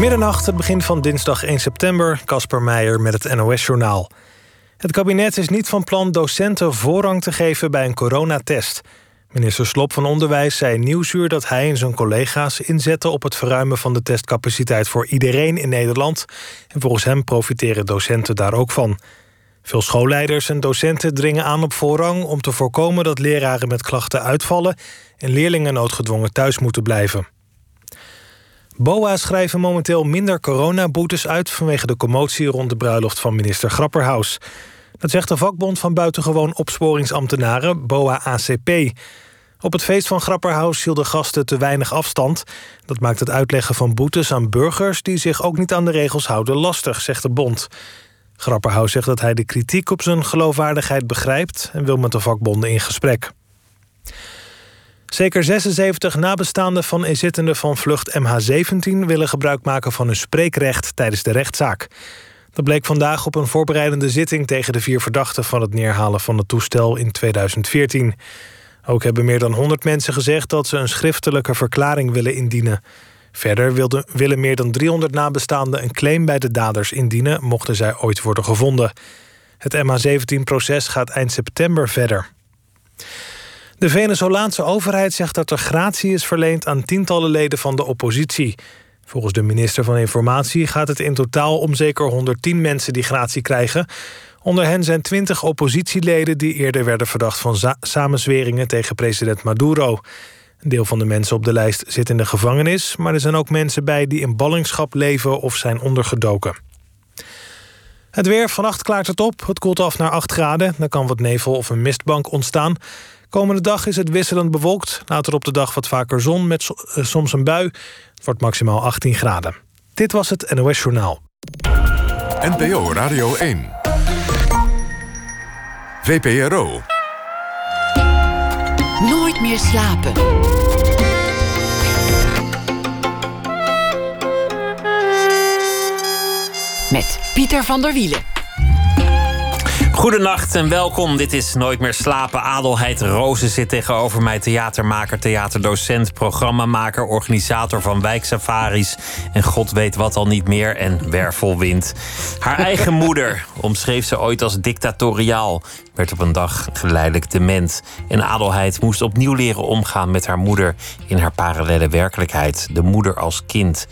Middernacht, het begin van dinsdag 1 september. Casper Meijer met het NOS-journaal. Het kabinet is niet van plan docenten voorrang te geven bij een coronatest. Minister Slop van Onderwijs zei Nieuwsuur dat hij en zijn collega's inzetten op het verruimen van de testcapaciteit voor iedereen in Nederland. En volgens hem profiteren docenten daar ook van. Veel schoolleiders en docenten dringen aan op voorrang om te voorkomen dat leraren met klachten uitvallen en leerlingen noodgedwongen thuis moeten blijven. BOA schrijven momenteel minder coronaboetes uit vanwege de commotie rond de bruiloft van minister Grapperhaus. Dat zegt de vakbond van buitengewoon opsporingsambtenaren, BOA-ACP. Op het feest van Grapperhaus hielden gasten te weinig afstand. Dat maakt het uitleggen van boetes aan burgers die zich ook niet aan de regels houden lastig, zegt de bond. Grapperhaus zegt dat hij de kritiek op zijn geloofwaardigheid begrijpt en wil met de vakbonden in gesprek. Zeker 76 nabestaanden van inzittenden van vlucht MH17 willen gebruik maken van hun spreekrecht tijdens de rechtszaak. Dat bleek vandaag op een voorbereidende zitting tegen de vier verdachten van het neerhalen van het toestel in 2014. Ook hebben meer dan 100 mensen gezegd dat ze een schriftelijke verklaring willen indienen. Verder willen meer dan 300 nabestaanden een claim bij de daders indienen, mochten zij ooit worden gevonden. Het MH17-proces gaat eind september verder. De Venezolaanse overheid zegt dat er gratie is verleend aan tientallen leden van de oppositie. Volgens de minister van Informatie gaat het in totaal om zeker 110 mensen die gratie krijgen. Onder hen zijn 20 oppositieleden die eerder werden verdacht van samenzweringen tegen president Maduro. Een deel van de mensen op de lijst zit in de gevangenis, maar er zijn ook mensen bij die in ballingschap leven of zijn ondergedoken. Het weer, vannacht klaart het op. Het koelt af naar 8 graden. Dan kan wat nevel of een mistbank ontstaan. Komende dag is het wisselend bewolkt. Later op de dag wat vaker zon met eh, soms een bui. Het wordt maximaal 18 graden. Dit was het NOS Journaal. NPO Radio 1. VPRO. Nooit meer slapen. Met Pieter van der Wielen. Goedenacht en welkom. Dit is Nooit meer slapen. Adelheid Rozen zit tegenover mij. Theatermaker, theaterdocent, programmamaker, organisator van wijksafaris. En god weet wat al niet meer. En wervelwind. Haar eigen moeder omschreef ze ooit als dictatoriaal. Werd op een dag geleidelijk dement. En Adelheid moest opnieuw leren omgaan met haar moeder in haar parallele werkelijkheid. De moeder als kind.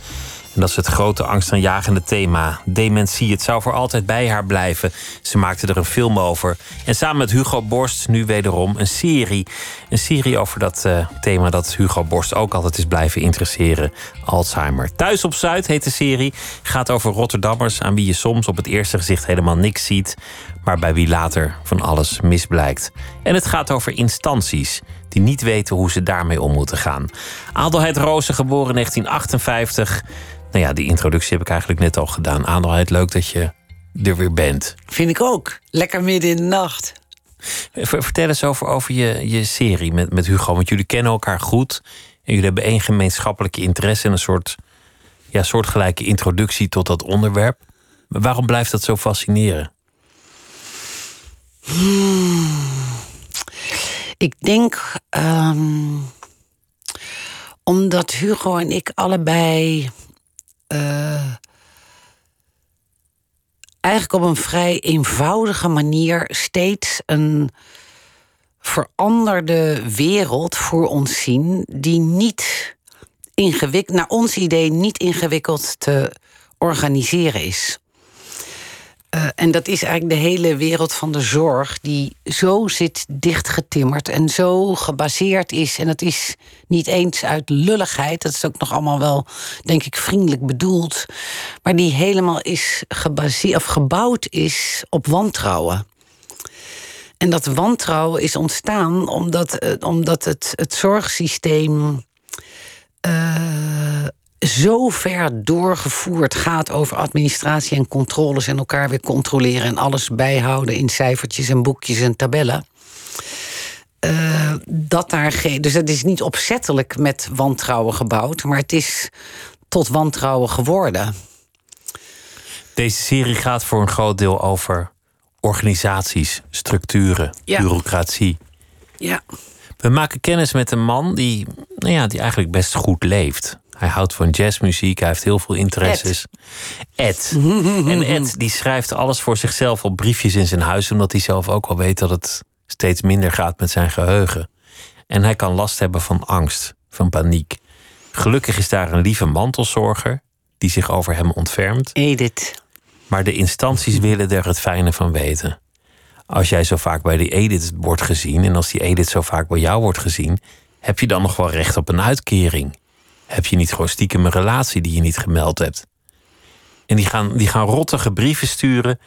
En dat is het grote angstaanjagende thema. Dementie. Het zou voor altijd bij haar blijven. Ze maakte er een film over. En samen met Hugo Borst nu wederom een serie. Een serie over dat uh, thema dat Hugo Borst ook altijd is blijven interesseren. Alzheimer. Thuis op Zuid heet de serie. Gaat over Rotterdammers aan wie je soms op het eerste gezicht helemaal niks ziet. Maar bij wie later van alles misblijkt. En het gaat over instanties die niet weten hoe ze daarmee om moeten gaan. Adelheid Rozen, geboren in 1958 nou ja, die introductie heb ik eigenlijk net al gedaan. Adelheid, leuk dat je er weer bent. Vind ik ook. Lekker midden in de nacht. Vertel eens over, over je, je serie met, met Hugo. Want jullie kennen elkaar goed. En jullie hebben één gemeenschappelijke interesse en een soort ja, soortgelijke introductie tot dat onderwerp. Maar waarom blijft dat zo fascineren? Ik denk um, omdat Hugo en ik allebei eigenlijk op een vrij eenvoudige manier steeds een veranderde wereld voor ons zien, die niet ingewikkeld, naar ons idee niet ingewikkeld te organiseren is. Uh, en dat is eigenlijk de hele wereld van de zorg, die zo zit dichtgetimmerd en zo gebaseerd is. En dat is niet eens uit lulligheid, dat is ook nog allemaal wel, denk ik, vriendelijk bedoeld. Maar die helemaal is gebaseerd of gebouwd is op wantrouwen. En dat wantrouwen is ontstaan omdat, uh, omdat het, het zorgsysteem. Uh, zo ver doorgevoerd gaat over administratie en controles en elkaar weer controleren en alles bijhouden in cijfertjes en boekjes en tabellen. Uh, dat daar geen. Dus het is niet opzettelijk met wantrouwen gebouwd, maar het is tot wantrouwen geworden. Deze serie gaat voor een groot deel over organisaties, structuren, bureaucratie. Ja. We maken kennis met een man die, nou ja, die eigenlijk best goed leeft. Hij houdt van jazzmuziek, hij heeft heel veel interesses. Ed. En Ed die schrijft alles voor zichzelf op briefjes in zijn huis, omdat hij zelf ook al weet dat het steeds minder gaat met zijn geheugen. En hij kan last hebben van angst, van paniek. Gelukkig is daar een lieve mantelzorger die zich over hem ontfermt. Edith. Maar de instanties willen er het fijne van weten. Als jij zo vaak bij die Edith wordt gezien en als die Edith zo vaak bij jou wordt gezien, heb je dan nog wel recht op een uitkering? Heb je niet gewoon stiekem een relatie die je niet gemeld hebt? En die gaan, die gaan rottige brieven sturen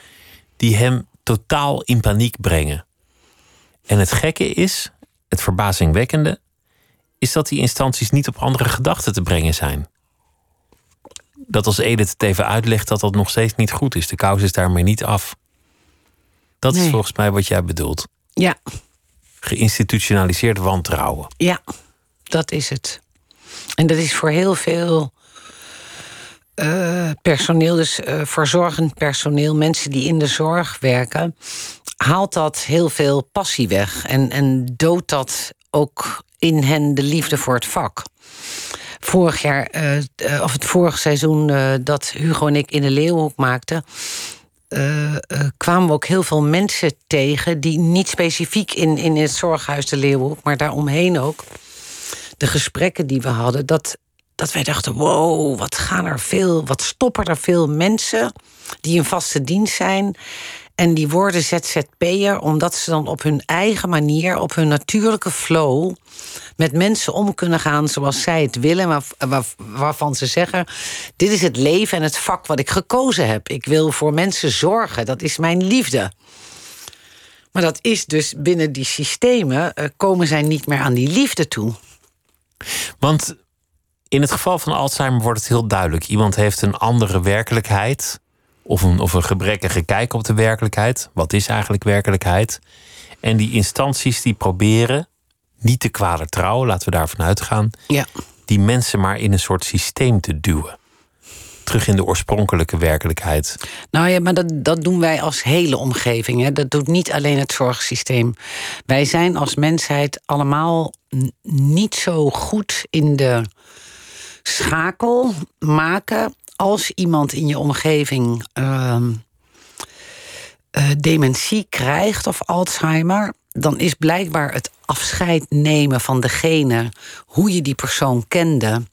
die hem totaal in paniek brengen. En het gekke is, het verbazingwekkende, is dat die instanties niet op andere gedachten te brengen zijn. Dat als Edith het even uitlegt dat dat nog steeds niet goed is. De kous is daarmee niet af. Dat is volgens mij wat jij bedoelt. Ja, Geïnstitutionaliseerd wantrouwen. ja, dat is het. En dat is voor heel veel eh, personeel, dus eh, verzorgend personeel, mensen die in de zorg werken, haalt dat heel veel passie weg en, en doodt dat ook in hen de liefde voor het vak. Vorig jaar, eh, of het vorige seizoen dat Hugo en ik in de Leeuwhoek maakten, kwamen we ook heel veel mensen tegen die niet specifiek in, in het zorghuis de Leeuwhoek, maar daaromheen ook. De gesprekken die we hadden, dat, dat wij dachten: wow, wat gaan er veel, wat stoppen er veel mensen die in vaste dienst zijn. En die worden ZZP'er omdat ze dan op hun eigen manier, op hun natuurlijke flow, met mensen om kunnen gaan zoals zij het willen, waarvan ze zeggen: Dit is het leven en het vak wat ik gekozen heb. Ik wil voor mensen zorgen, dat is mijn liefde. Maar dat is dus binnen die systemen, eh, komen zij niet meer aan die liefde toe. Want in het geval van Alzheimer wordt het heel duidelijk. Iemand heeft een andere werkelijkheid. Of een, of een gebrekkige kijk op de werkelijkheid. Wat is eigenlijk werkelijkheid? En die instanties die proberen, niet te kwalijk trouwen, laten we daarvan uitgaan. Ja. Die mensen maar in een soort systeem te duwen. Terug in de oorspronkelijke werkelijkheid. Nou ja, maar dat, dat doen wij als hele omgeving. Hè. Dat doet niet alleen het zorgsysteem. Wij zijn als mensheid allemaal niet zo goed in de schakel maken als iemand in je omgeving ehm, eh, dementie krijgt of Alzheimer. Dan is blijkbaar het afscheid nemen van degene, hoe je die persoon kende,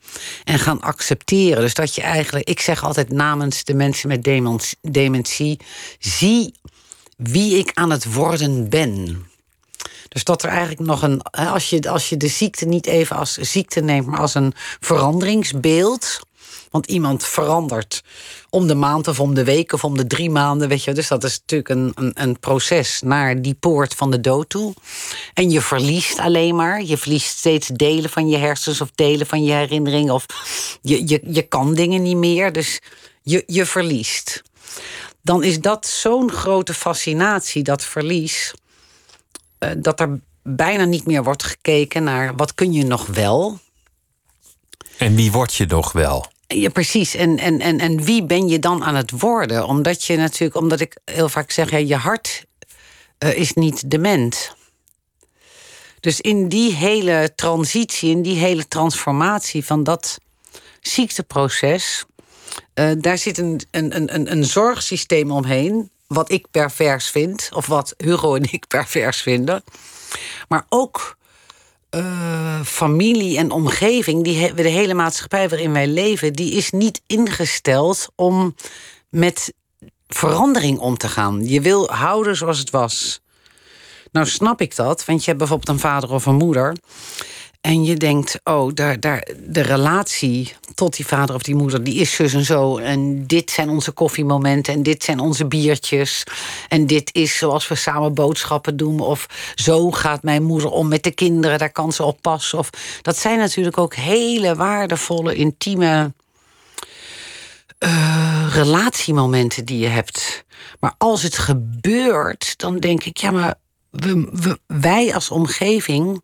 en gaan accepteren. Dus dat je eigenlijk, ik zeg altijd namens de mensen met dementie, zie wie ik aan het worden ben. Dus dat er eigenlijk nog een. Als je, als je de ziekte niet even als ziekte neemt, maar als een veranderingsbeeld. Want iemand verandert om de maand of om de week of om de drie maanden. Weet je, dus dat is natuurlijk een, een, een proces naar die poort van de dood toe. En je verliest alleen maar. Je verliest steeds delen van je hersens of delen van je herinneringen. Of je, je, je kan dingen niet meer. Dus je, je verliest. Dan is dat zo'n grote fascinatie, dat verlies eh, dat er bijna niet meer wordt gekeken naar wat kun je nog wel. En wie word je nog wel? Ja, precies. En, en, en, en wie ben je dan aan het worden? Omdat je natuurlijk, omdat ik heel vaak zeg, ja, je hart eh, is niet dement. Dus in die hele transitie, in die hele transformatie van dat ziekteproces, eh, daar zit een, een, een- een, een zorgsysteem omheen, wat ik pervers vind, of wat Hugo en ik pervers vinden. Maar ook eh, familie en omgeving, die he- de hele maatschappij waarin wij leven, die is niet ingesteld om met verandering om te gaan. Je wil houden zoals het was. Nou snap ik dat, want je hebt bijvoorbeeld een vader of een moeder. En je denkt, oh, daar, daar, de relatie tot die vader of die moeder, die is zus en zo. En dit zijn onze koffiemomenten en dit zijn onze biertjes. En dit is zoals we samen boodschappen doen. Of zo gaat mijn moeder om met de kinderen, daar kan ze op passen. Of, dat zijn natuurlijk ook hele waardevolle, intieme eh, relatiemomenten die je hebt. Maar als het gebeurt, dan denk ik, ja, maar we, we- wij als omgeving.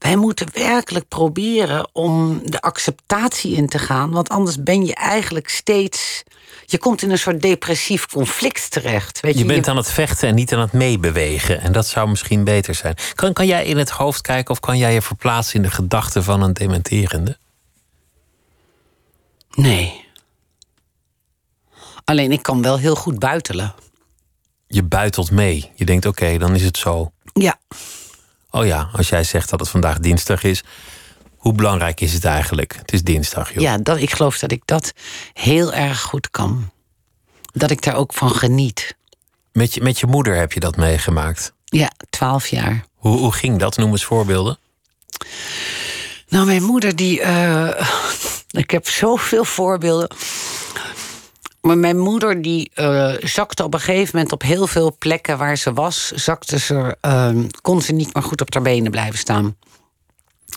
Wij moeten werkelijk proberen om de acceptatie in te gaan. Want anders ben je eigenlijk steeds. Je komt in een soort depressief conflict terecht. Weet je, Je bent aan het vechten en niet aan het meebewegen. En dat zou misschien beter zijn. Kan, kan jij in het hoofd kijken of kan jij je verplaatsen in de gedachten van een dementerende? Nee. Alleen ik kan wel heel goed buitelen. Je buitelt mee. Je denkt, oké, dan is het zo. Ja. Oh ja, als jij zegt dat het vandaag dinsdag is. Hoe belangrijk is het eigenlijk? Het is dinsdag, joh. Ja, dat, ik geloof dat ik dat heel erg goed kan. Dat ik daar ook van geniet. Met je, met je moeder heb je dat meegemaakt. Ja, twaalf jaar. Hoe, hoe ging dat? Noem eens voorbeelden. Nou, mijn moeder die... eh, ik heb zoveel voorbeelden. Maar mijn moeder die eh, zakte op een gegeven moment op heel veel plekken waar ze was, zakte ze, eh, kon ze niet meer goed op haar benen blijven staan.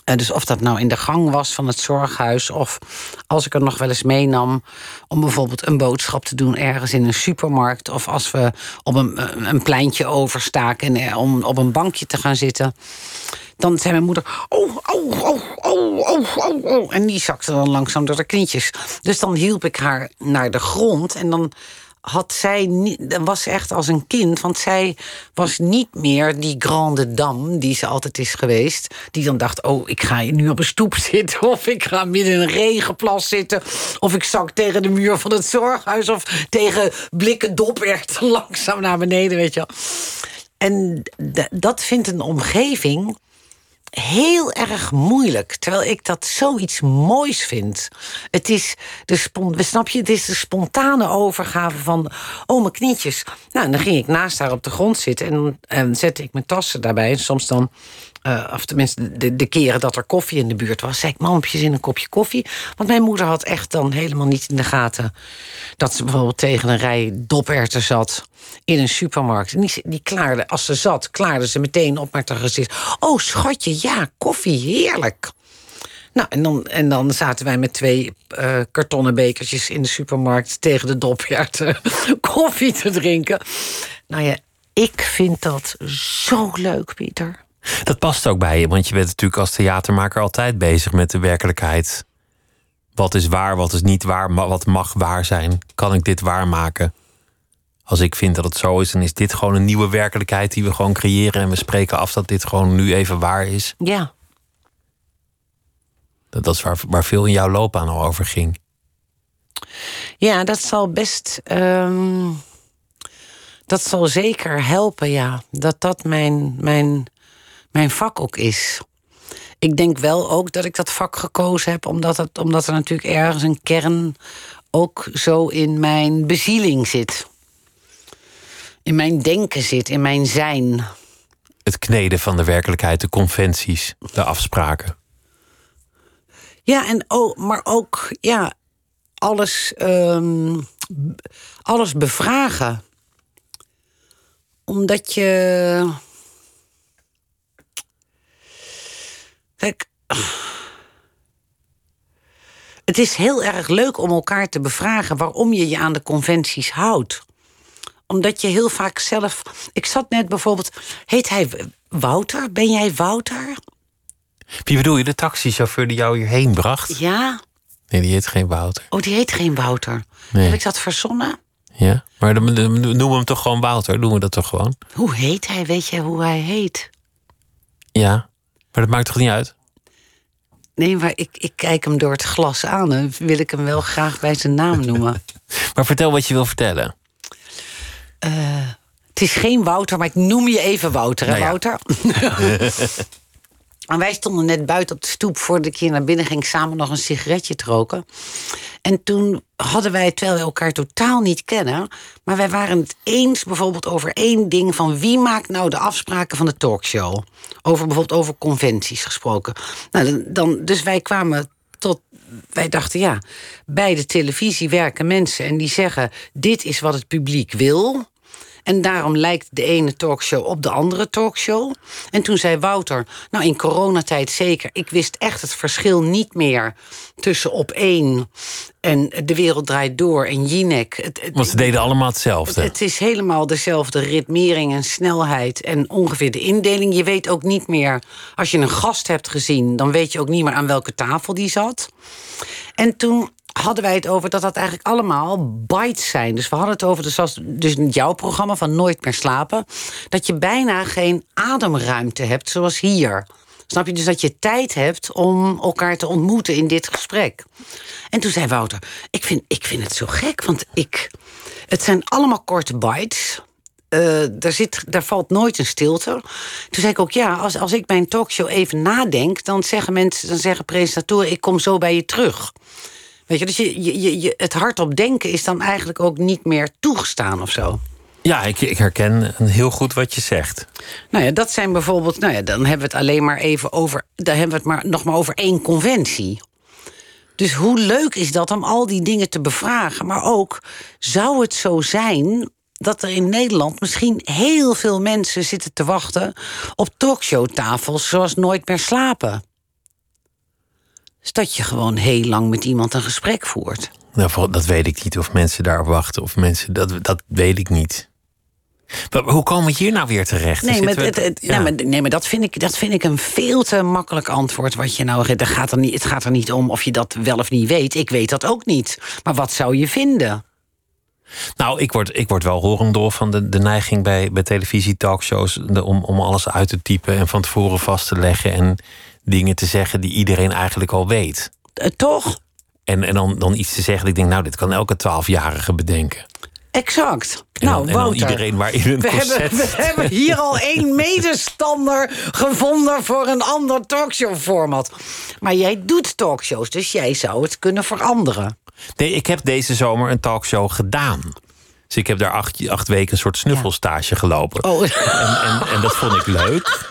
Eh, dus of dat nou in de gang was van het zorghuis, of als ik er nog wel eens meenam om bijvoorbeeld een boodschap te doen ergens in een supermarkt, of als we op een, een pleintje overstaken en, om op een bankje te gaan zitten. Dan zei mijn moeder, oh, oh, oh, oh, oh, oh, oh. En die zakte dan langzaam door de knietjes. Dus dan hielp ik haar naar de grond en dan had zij niet, was echt als een kind, want zij was niet meer die grande dame die ze altijd is geweest. Die dan dacht: Oh, ik ga nu op een stoep zitten, of ik ga midden in een regenplas zitten, of ik zak tegen de muur van het zorghuis, of tegen blikken doperwten langzaam naar beneden, weet je. En dat vindt een omgeving heel erg moeilijk. Terwijl ik dat zoiets moois vind. Het is de, snap je, het is de spontane overgave van... oh, mijn knietjes. Nou, en dan ging ik naast haar op de grond zitten... en dan zette ik mijn tassen daarbij. En soms dan uh, of tenminste, de, keren dat er koffie in de buurt was, zei ik: Mampjes in een kopje koffie. Want mijn moeder had echt dan helemaal niet in de gaten dat ze bijvoorbeeld tegen een rij doperten zat in een supermarkt. En die, die klaarde, als ze zat, klaarde ze meteen op met haar gezicht: Oh, schatje, ja, koffie, heerlijk. Nou, en dan, en dan zaten wij met twee uh, kartonnen bekertjes in de supermarkt tegen de doperten koffie te drinken. Nou ja, ik vind dat zo leuk, Pieter. Dat past ook bij je, want je bent natuurlijk als theatermaker altijd bezig met de werkelijkheid. Wat is waar, wat is niet waar, wat mag waar zijn? Kan ik dit waarmaken? Als ik vind dat het zo is, dan is dit gewoon een nieuwe werkelijkheid die we gewoon creëren en we spreken af dat dit gewoon nu even waar is. Ja. Dat, dat is waar, waar veel in jouw loopbaan al over ging. Ja, dat zal best. Ehm, dat zal zeker helpen, ja. Dat dat mijn, mijn mijn vak ook is. Ik denk wel ook dat ik dat vak gekozen heb, omdat, het, omdat er natuurlijk ergens een kern ook zo in mijn bezieling zit. In mijn denken zit, in mijn zijn. Het kneden van de werkelijkheid, de conventies, de afspraken. Ja, en oh, maar ook ja, alles, um, alles bevragen. Omdat je Kijk, het is heel erg leuk om elkaar te bevragen waarom je je aan de conventies houdt. Omdat je heel vaak zelf. Ik zat net bijvoorbeeld. Heet hij Wouter? Ben jij Wouter? Wie bedoel je, de taxichauffeur die jou hierheen bracht? Ja. Nee, die heet geen Wouter. Oh, die heet geen Wouter. Heb ik dat verzonnen? Ja, maar dan noemen we hem toch gewoon Wouter? Doen we dat toch gewoon? Hoe heet hij? Weet je hoe hij heet? Ja, maar dat maakt toch niet uit? Nee, maar ik, ik kijk hem door het glas aan. en wil ik hem wel graag bij zijn naam noemen. maar vertel wat je wil vertellen. Uh, het is geen Wouter, maar ik noem je even Wouter. Hè, nou Wouter? En wij stonden net buiten op de stoep voordat ik hier naar binnen ging, samen nog een sigaretje te roken. En toen hadden wij, terwijl we elkaar totaal niet kennen, maar wij waren het eens bijvoorbeeld over één ding: van wie maakt nou de afspraken van de talkshow? Over bijvoorbeeld over conventies gesproken. Nou, dan, dus wij kwamen tot. Wij dachten, ja, bij de televisie werken mensen en die zeggen: dit is wat het publiek wil. En daarom lijkt de ene talkshow op de andere talkshow. En toen zei Wouter, nou in coronatijd zeker, ik wist echt het verschil niet meer tussen op één en De Wereld Draait Door en Jinek. Want ze deden allemaal hetzelfde. Het, het, is helemaal dezelfde ritmering en snelheid en ongeveer de indeling. Je weet ook niet meer, als je een gast hebt gezien... dan weet je ook niet meer aan welke tafel die zat. En toen hadden wij het over dat dat eigenlijk allemaal bites zijn. Dus we hadden het over, dus, zoals, dus jouw programma van Nooit meer slapen... dat je bijna geen ademruimte hebt, zoals hier. Snap je? Dus dat je tijd hebt om elkaar te ontmoeten in dit gesprek. En toen zei Wouter, ik vind, ik vind het zo gek, want ik, het zijn allemaal korte bites. Uh, daar, zit, daar valt nooit een stilte. Toen zei ik ook, ja, als, als ik bij een talkshow even nadenk... dan zeggen mensen, dan zeggen presentatoren, ik kom zo bij je terug. Weet je, dus je, je, je, het hardop denken is dan eigenlijk ook niet meer toegestaan of zo. Ja, ik, ik herken heel goed wat je zegt. Nou ja, dat zijn bijvoorbeeld. Nou ja, dan hebben we het alleen maar even over. Dan hebben we het maar nog maar over één conventie. Dus hoe leuk is dat om al die dingen te bevragen? Maar ook, zou het zo zijn dat er in Nederland misschien heel veel mensen zitten te wachten op talkshowtafels zoals Nooit meer slapen? Dus dat je gewoon heel lang met iemand een gesprek voert. Nou, dat weet ik niet of mensen daarop wachten of mensen. Dat, dat weet ik niet. Maar hoe komen we hier nou weer terecht? Nee, maar, het, het, ja. maar, nee maar, dat, vind ik, dat vind ik een veel te makkelijk antwoord. Wat je nou, er gaat er niet, het gaat er niet om of je dat wel of niet weet. Ik weet dat ook niet. Maar wat zou je vinden? Nou, ik word, ik word wel horend door van de, de neiging bij, bij televisie-talkshows om, om alles uit te typen en van tevoren vast te leggen en dingen te zeggen die iedereen eigenlijk al weet. Uh, toch? En, en dan, dan iets te zeggen dat ik denk, nou, dit kan elke twaalfjarige bedenken. Exact. En nou, dan, en iedereen maar in een we hebben, we hebben hier al één medestander gevonden voor een ander talkshow-format. Maar jij doet talkshows, dus jij zou het kunnen veranderen. Nee, ik heb deze zomer een talkshow gedaan. Dus ik heb daar acht, acht weken een soort snuffelstage gelopen. Oh. En, en, en dat vond ik leuk.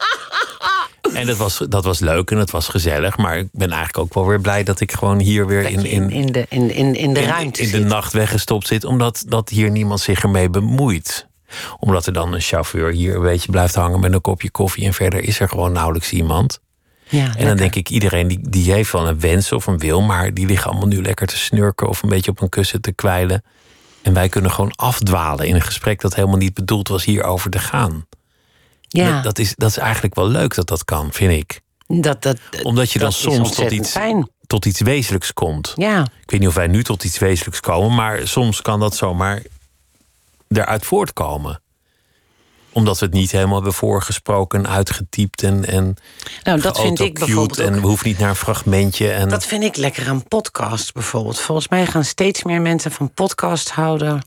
En dat was, dat was leuk en het was gezellig. Maar ik ben eigenlijk ook wel weer blij dat ik gewoon hier weer in, in, in, de, in, in, in de ruimte in, in de nacht weggestopt zit. Omdat dat hier niemand zich ermee bemoeit. Omdat er dan een chauffeur hier een beetje blijft hangen met een kopje koffie. En verder is er gewoon nauwelijks iemand. Ja, en dan denk ik, iedereen die, die heeft wel een wens of een wil. Maar die liggen allemaal nu lekker te snurken of een beetje op een kussen te kwijlen. En wij kunnen gewoon afdwalen in een gesprek dat helemaal niet bedoeld was hierover te gaan. Ja. Dat, is, dat is eigenlijk wel leuk dat dat kan, vind ik. Dat, dat, Omdat je dan soms tot iets, fijn. tot iets wezenlijks komt. Ja. Ik weet niet of wij nu tot iets wezenlijks komen, maar soms kan dat zomaar eruit voortkomen omdat we het niet helemaal hebben voorgesproken, uitgetypt en, en nou, dat vind ik bijvoorbeeld En we hoeven niet naar een fragmentje. En... Dat vind ik lekker aan podcast bijvoorbeeld. Volgens mij gaan steeds meer mensen van podcast houden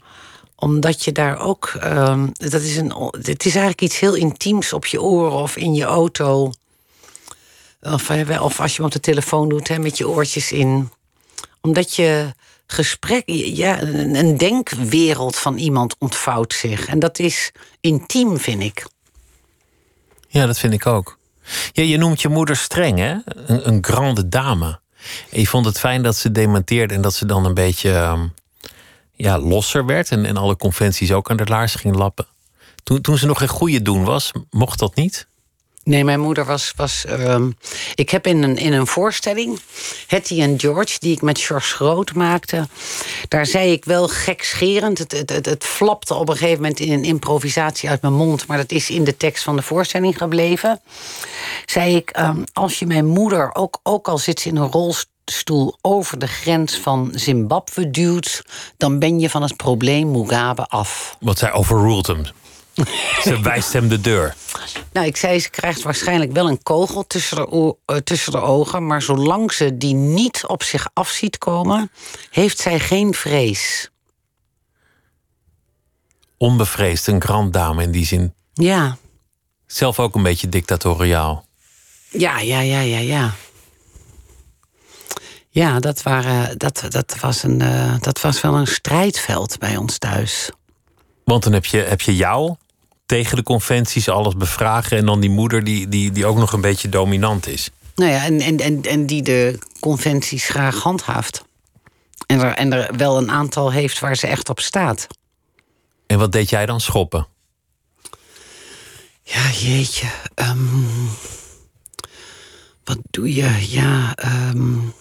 omdat je daar ook. Um, dat is een, het is eigenlijk iets heel intiems op je oren of in je auto. Of, eh, of als je hem op de telefoon doet hè, met je oortjes in. Omdat je gesprek. Ja, een denkwereld van iemand ontvouwt zich. En dat is intiem, vind ik. Ja, dat vind ik ook. Ja, je noemt je moeder streng, hè? Een, een grande dame. En je vond het fijn dat ze dementeerde en dat ze dan een beetje. Um ja, losser werd en, en alle conventies ook aan de laars ging lappen. Toen, toen ze nog een goede doen was, mocht dat niet? Nee, mijn moeder was. was uh, ik heb in een, in een voorstelling, Hetty en George, die ik met George Groot maakte. Daar zei ik wel gekscherend. Het, het, het, het flapte op een gegeven moment in een improvisatie uit mijn mond. Maar dat is in de tekst van de voorstelling gebleven. Zei ik: um, Als je mijn moeder, ook, ook al zit ze in een rolstoel stoel over de grens van Zimbabwe duwt, dan ben je van het probleem Mugabe af. Want zij overruled hem. ze wijst hem de deur. Nou, ik zei, ze krijgt waarschijnlijk wel een kogel tussen de, uh, tussen de ogen, maar zolang ze die niet op zich af ziet komen, heeft zij geen vrees. Onbevreesd, een grand dame in die zin. Ja. Zelf ook een beetje dictatoriaal. Ja, ja, ja, ja, ja. Ja, dat, waren, dat, dat, was een, uh, dat was wel een strijdveld bij ons thuis. Want dan heb je, heb je jou tegen de conventies alles bevragen... en dan die moeder die, die, die ook nog een beetje dominant is. Nou ja, en, en, en, en die de conventies graag handhaaft. En er, en er wel een aantal heeft waar ze echt op staat. En wat deed jij dan schoppen? Ja, jeetje. Um, wat doe je? Ja, um,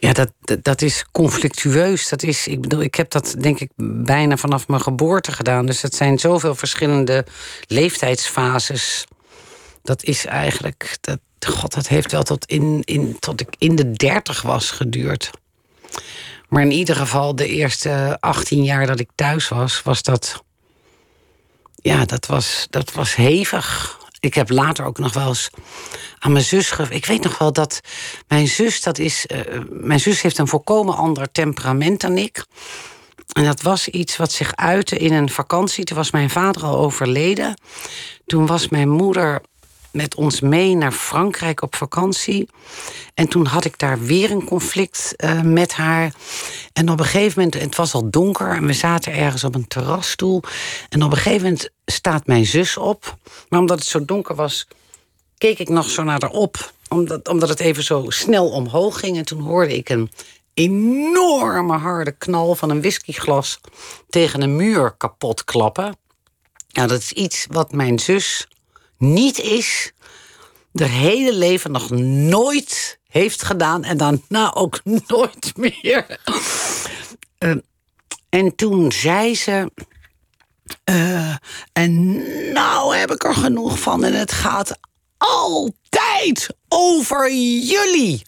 ja, dat, dat, is conflictueus. Dat is, ik bedoel, ik heb dat denk ik bijna vanaf mijn geboorte gedaan. Dus het zijn zoveel verschillende leeftijdsfases. Dat is eigenlijk. Dat, God, dat heeft wel tot, in, in, tot ik in de dertig was geduurd. Maar in ieder geval, de eerste 18 jaar dat ik thuis was, was dat. Ja, dat was, dat was hevig. Ik heb later ook nog wel eens aan mijn zus. Ik weet nog wel dat mijn zus, dat is. Uh, mijn zus heeft een volkomen ander temperament dan ik. En dat was iets wat zich uitte in een vakantie. Toen was mijn vader al overleden. Toen was mijn moeder met ons mee naar Frankrijk op vakantie. En toen had ik daar weer een conflict uh, met haar. En op een gegeven moment, het was al donker en we zaten ergens op een terrasstoel. En op een gegeven moment staat mijn zus op. Maar omdat het zo donker was, keek ik nog zo naar haar op. Omdat, omdat het even zo snel omhoog ging. En toen hoorde ik een enorme harde knal van een whiskyglas tegen een muur kapot klappen. Nou, dat is iets wat mijn zus niet is, de hele leven nog nooit heeft gedaan en daarna ook nooit meer. Uh, en toen zei ze. Uh, en nou heb ik er genoeg van en het gaat altijd over jullie.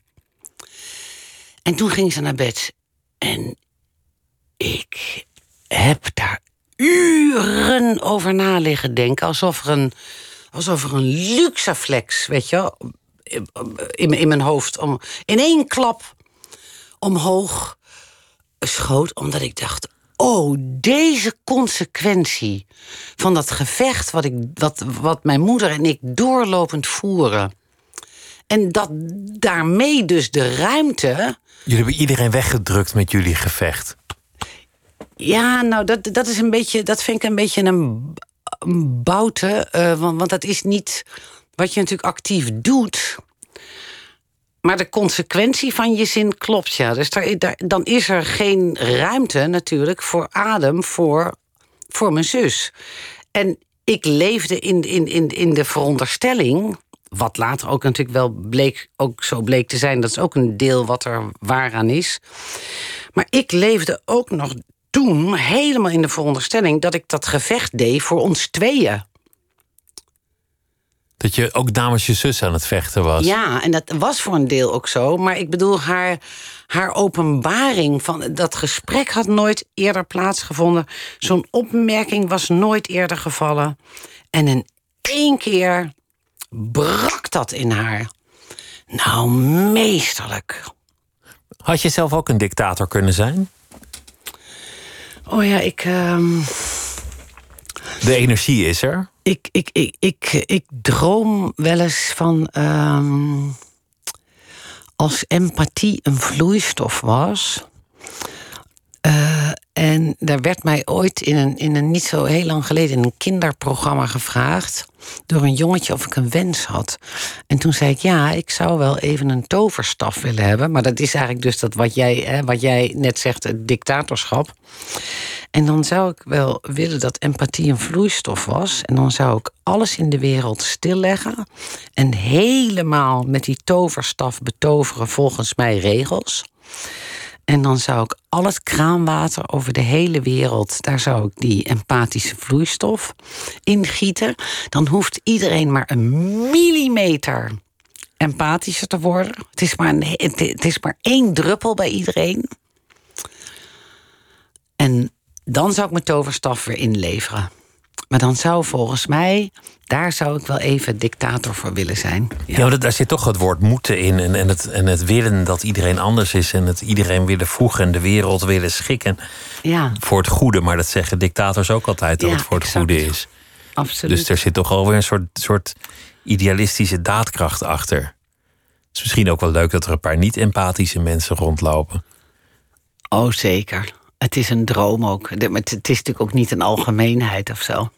En toen ging ze naar bed. En ik heb daar uren over na liggen denken. Alsof er een, alsof er een luxaflex, weet je, in, in mijn hoofd. Om, in één klap omhoog schoot. Omdat ik dacht, oh, deze consequentie van dat gevecht wat, ik, wat, wat mijn moeder en ik doorlopend voeren. En dat daarmee dus de ruimte Jullie hebben iedereen weggedrukt met jullie gevecht. Ja, nou, dat, dat is een beetje. Dat vind ik een beetje een, een boute. Uh, want, want dat is niet wat je natuurlijk actief doet. Maar de consequentie van je zin klopt, ja. Dus daar, daar, dan is er geen ruimte natuurlijk voor adem voor, voor mijn zus. En ik leefde in, in, in, in de veronderstelling wat later ook natuurlijk wel bleek, ook zo bleek te zijn. Dat is ook een deel wat er waar aan is. Maar ik leefde ook nog toen helemaal in de veronderstelling dat ik dat gevecht deed voor ons tweeën. Dat je ook namens je zus aan het vechten was. Ja, en dat was voor een deel ook zo. Maar ik bedoel, haar, haar openbaring van dat gesprek had nooit eerder plaatsgevonden. Zo'n opmerking was nooit eerder gevallen. En in één keer brak dat in haar. Nou, meesterlijk. Had je zelf ook een dictator kunnen zijn? Oh ja, ik. Uh... De energie is er. Ik, ik, ik, ik, ik droom wel eens van. Uh... als empathie een vloeistof was. Uh, en daar werd mij ooit in een, in een niet zo heel lang geleden in een kinderprogramma gevraagd door een jongetje of ik een wens had. En toen zei ik ja, ik zou wel even een toverstaf willen hebben. Maar dat is eigenlijk dus dat wat jij, hè, wat jij net zegt, het dictatorschap. En dan zou ik wel willen dat empathie een vloeistof was. En dan zou ik alles in de wereld stilleggen. En helemaal met die toverstaf betoveren volgens mij regels. En dan zou ik al het kraanwater over de hele wereld, daar zou ik die empathische vloeistof in gieten. Dan hoeft iedereen maar een millimeter empathischer te worden. Het is maar, het is maar één druppel bij iedereen. En dan zou ik mijn toverstaf weer inleveren. Maar dan zou volgens mij, daar zou ik wel even dictator voor willen zijn. Ja, ja daar zit toch het woord moeten in. En, en, het, en het willen dat iedereen anders is. En het iedereen willen voegen en de wereld willen schikken. Ja. Voor het goede. Maar dat zeggen dictators ook altijd, dat het voor het goede is. Absoluut. Dus er zit toch alweer een soort, soort idealistische daadkracht achter. Het is misschien ook wel leuk dat er een paar niet-empathische mensen rondlopen. Oh, zeker. Het is een droom ook. Het is natuurlijk ook niet een algemeenheid of zo.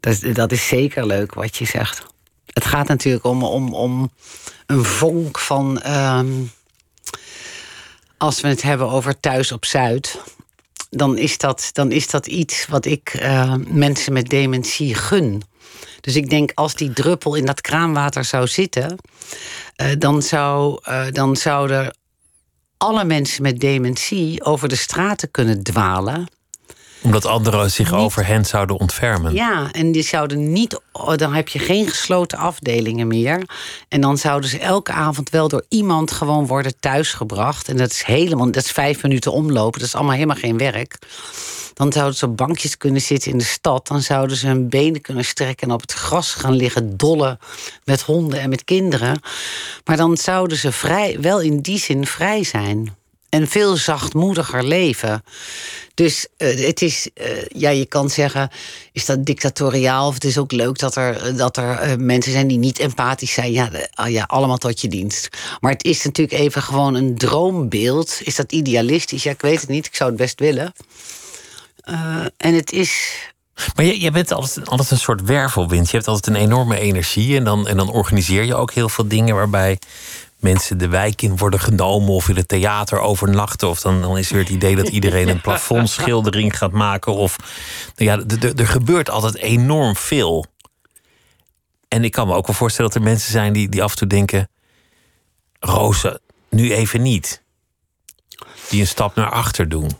Dat dat is zeker leuk wat je zegt. Het gaat natuurlijk om, om, om een vonk van. Ehm, als we het hebben over thuis op Zuid. Dan is dat, dan is dat iets wat ik uh, mensen met dementie gun. Dus ik denk, als die druppel in dat kraanwater zou zitten, uh, dan, zou, uh, dan zouden alle mensen met dementie over de straten kunnen dwalen. Omdat anderen zich over hen zouden ontfermen. Ja, en die zouden niet, oh, dan heb je geen gesloten afdelingen meer. En dan zouden ze elke avond wel door iemand gewoon worden thuisgebracht. En dat is helemaal, dat is vijf minuten omlopen, dat is allemaal helemaal geen werk. Dan zouden ze op bankjes kunnen zitten in de stad. Dan zouden ze hun benen kunnen strekken en op het gras gaan liggen dollen met honden en met kinderen. Maar dan zouden ze vrij, wel in die zin vrij zijn. En veel zachtmoediger leven. Dus uh, het is, uh, ja, je kan zeggen, is dat dictatoriaal? Of het is ook leuk dat er, dat er uh, mensen zijn die niet empathisch zijn. Ja, ah, ja, allemaal tot je dienst. Maar het is natuurlijk even gewoon een droombeeld. Is dat idealistisch? Ja, ik weet het niet. Ik zou het best willen. en het is. Maar je, je bent altijd, altijd een soort wervelwind. Je hebt altijd een enorme energie. En dan, en dan organiseer je ook heel veel dingen waarbij mensen de wijk in worden genomen of in het theater overnachten. Of dan, dan is weer het idee dat iedereen een plafondschildering gaat maken. Of nou ja, er gebeurt altijd enorm veel. En ik kan me ook wel voorstellen dat er mensen zijn die, die af en toe denken: Roze, nu even niet. Die een stap naar achter doen.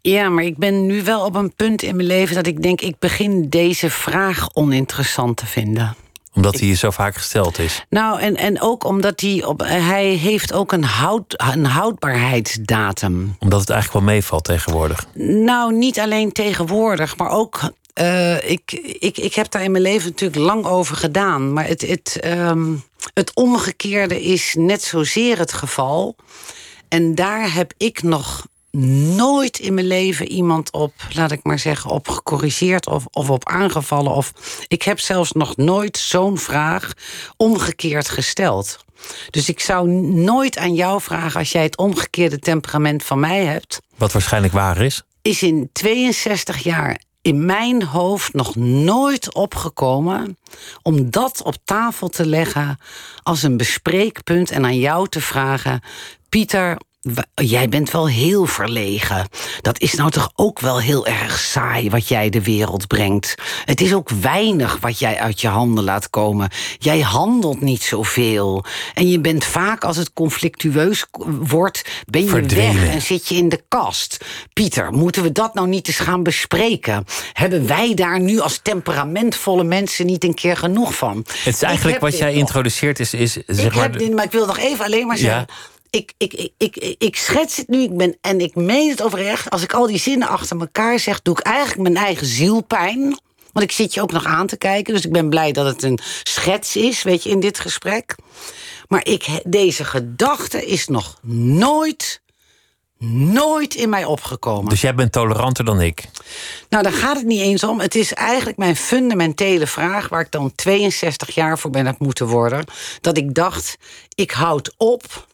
Ja, maar ik ben nu wel op een punt in mijn leven dat ik denk: ik begin deze vraag oninteressant te vinden omdat hij zo vaak gesteld is. Nou, en, en ook omdat hij op, hij heeft ook een, houd, een houdbaarheidsdatum. Omdat het eigenlijk wel meevalt tegenwoordig. Nou, niet alleen tegenwoordig, maar ook. Uh, ik, ik, ik heb daar in mijn leven natuurlijk lang over gedaan. Maar het, het, um, het omgekeerde is net zozeer het geval. En daar heb ik nog nooit in mijn leven iemand op, laat ik maar zeggen, op gecorrigeerd of, of op aangevallen. Of ik heb zelfs nog nooit zo'n vraag omgekeerd gesteld. Dus ik zou nooit aan jou vragen als jij het omgekeerde temperament van mij hebt. Wat waarschijnlijk waar is? Is in 62 jaar in mijn hoofd nog nooit opgekomen om dat op tafel te leggen als een bespreekpunt en aan jou te vragen: Pieter, Jij bent wel heel verlegen. Dat is nou toch ook wel heel erg saai wat jij de wereld brengt. Het is ook weinig wat jij uit je handen laat komen. Jij handelt niet zoveel. En je bent vaak, als het conflictueus wordt, ben je weg en zit je in de kast. Pieter, moeten we dat nou niet eens gaan bespreken? Hebben wij daar nu als temperamentvolle mensen niet een keer genoeg van? Het is eigenlijk wat jij introduceert is, is zeg ik maar... Heb dit, maar ik wil nog even alleen maar zeggen ik, ik, ik, ik, ik schets het nu ik ben, en ik meen het oprecht. Als ik al die zinnen achter elkaar zeg, doe ik eigenlijk mijn eigen zielpijn. Want ik zit je ook nog aan te kijken. Dus ik ben blij dat het een schets is, weet je, in dit gesprek. Maar ik, deze gedachte is nog nooit, nooit in mij opgekomen. Dus jij bent toleranter dan ik? Nou, daar gaat het niet eens om. Het is eigenlijk mijn fundamentele vraag... waar ik dan 62 jaar voor ben heb moeten worden. Dat ik dacht, ik houd op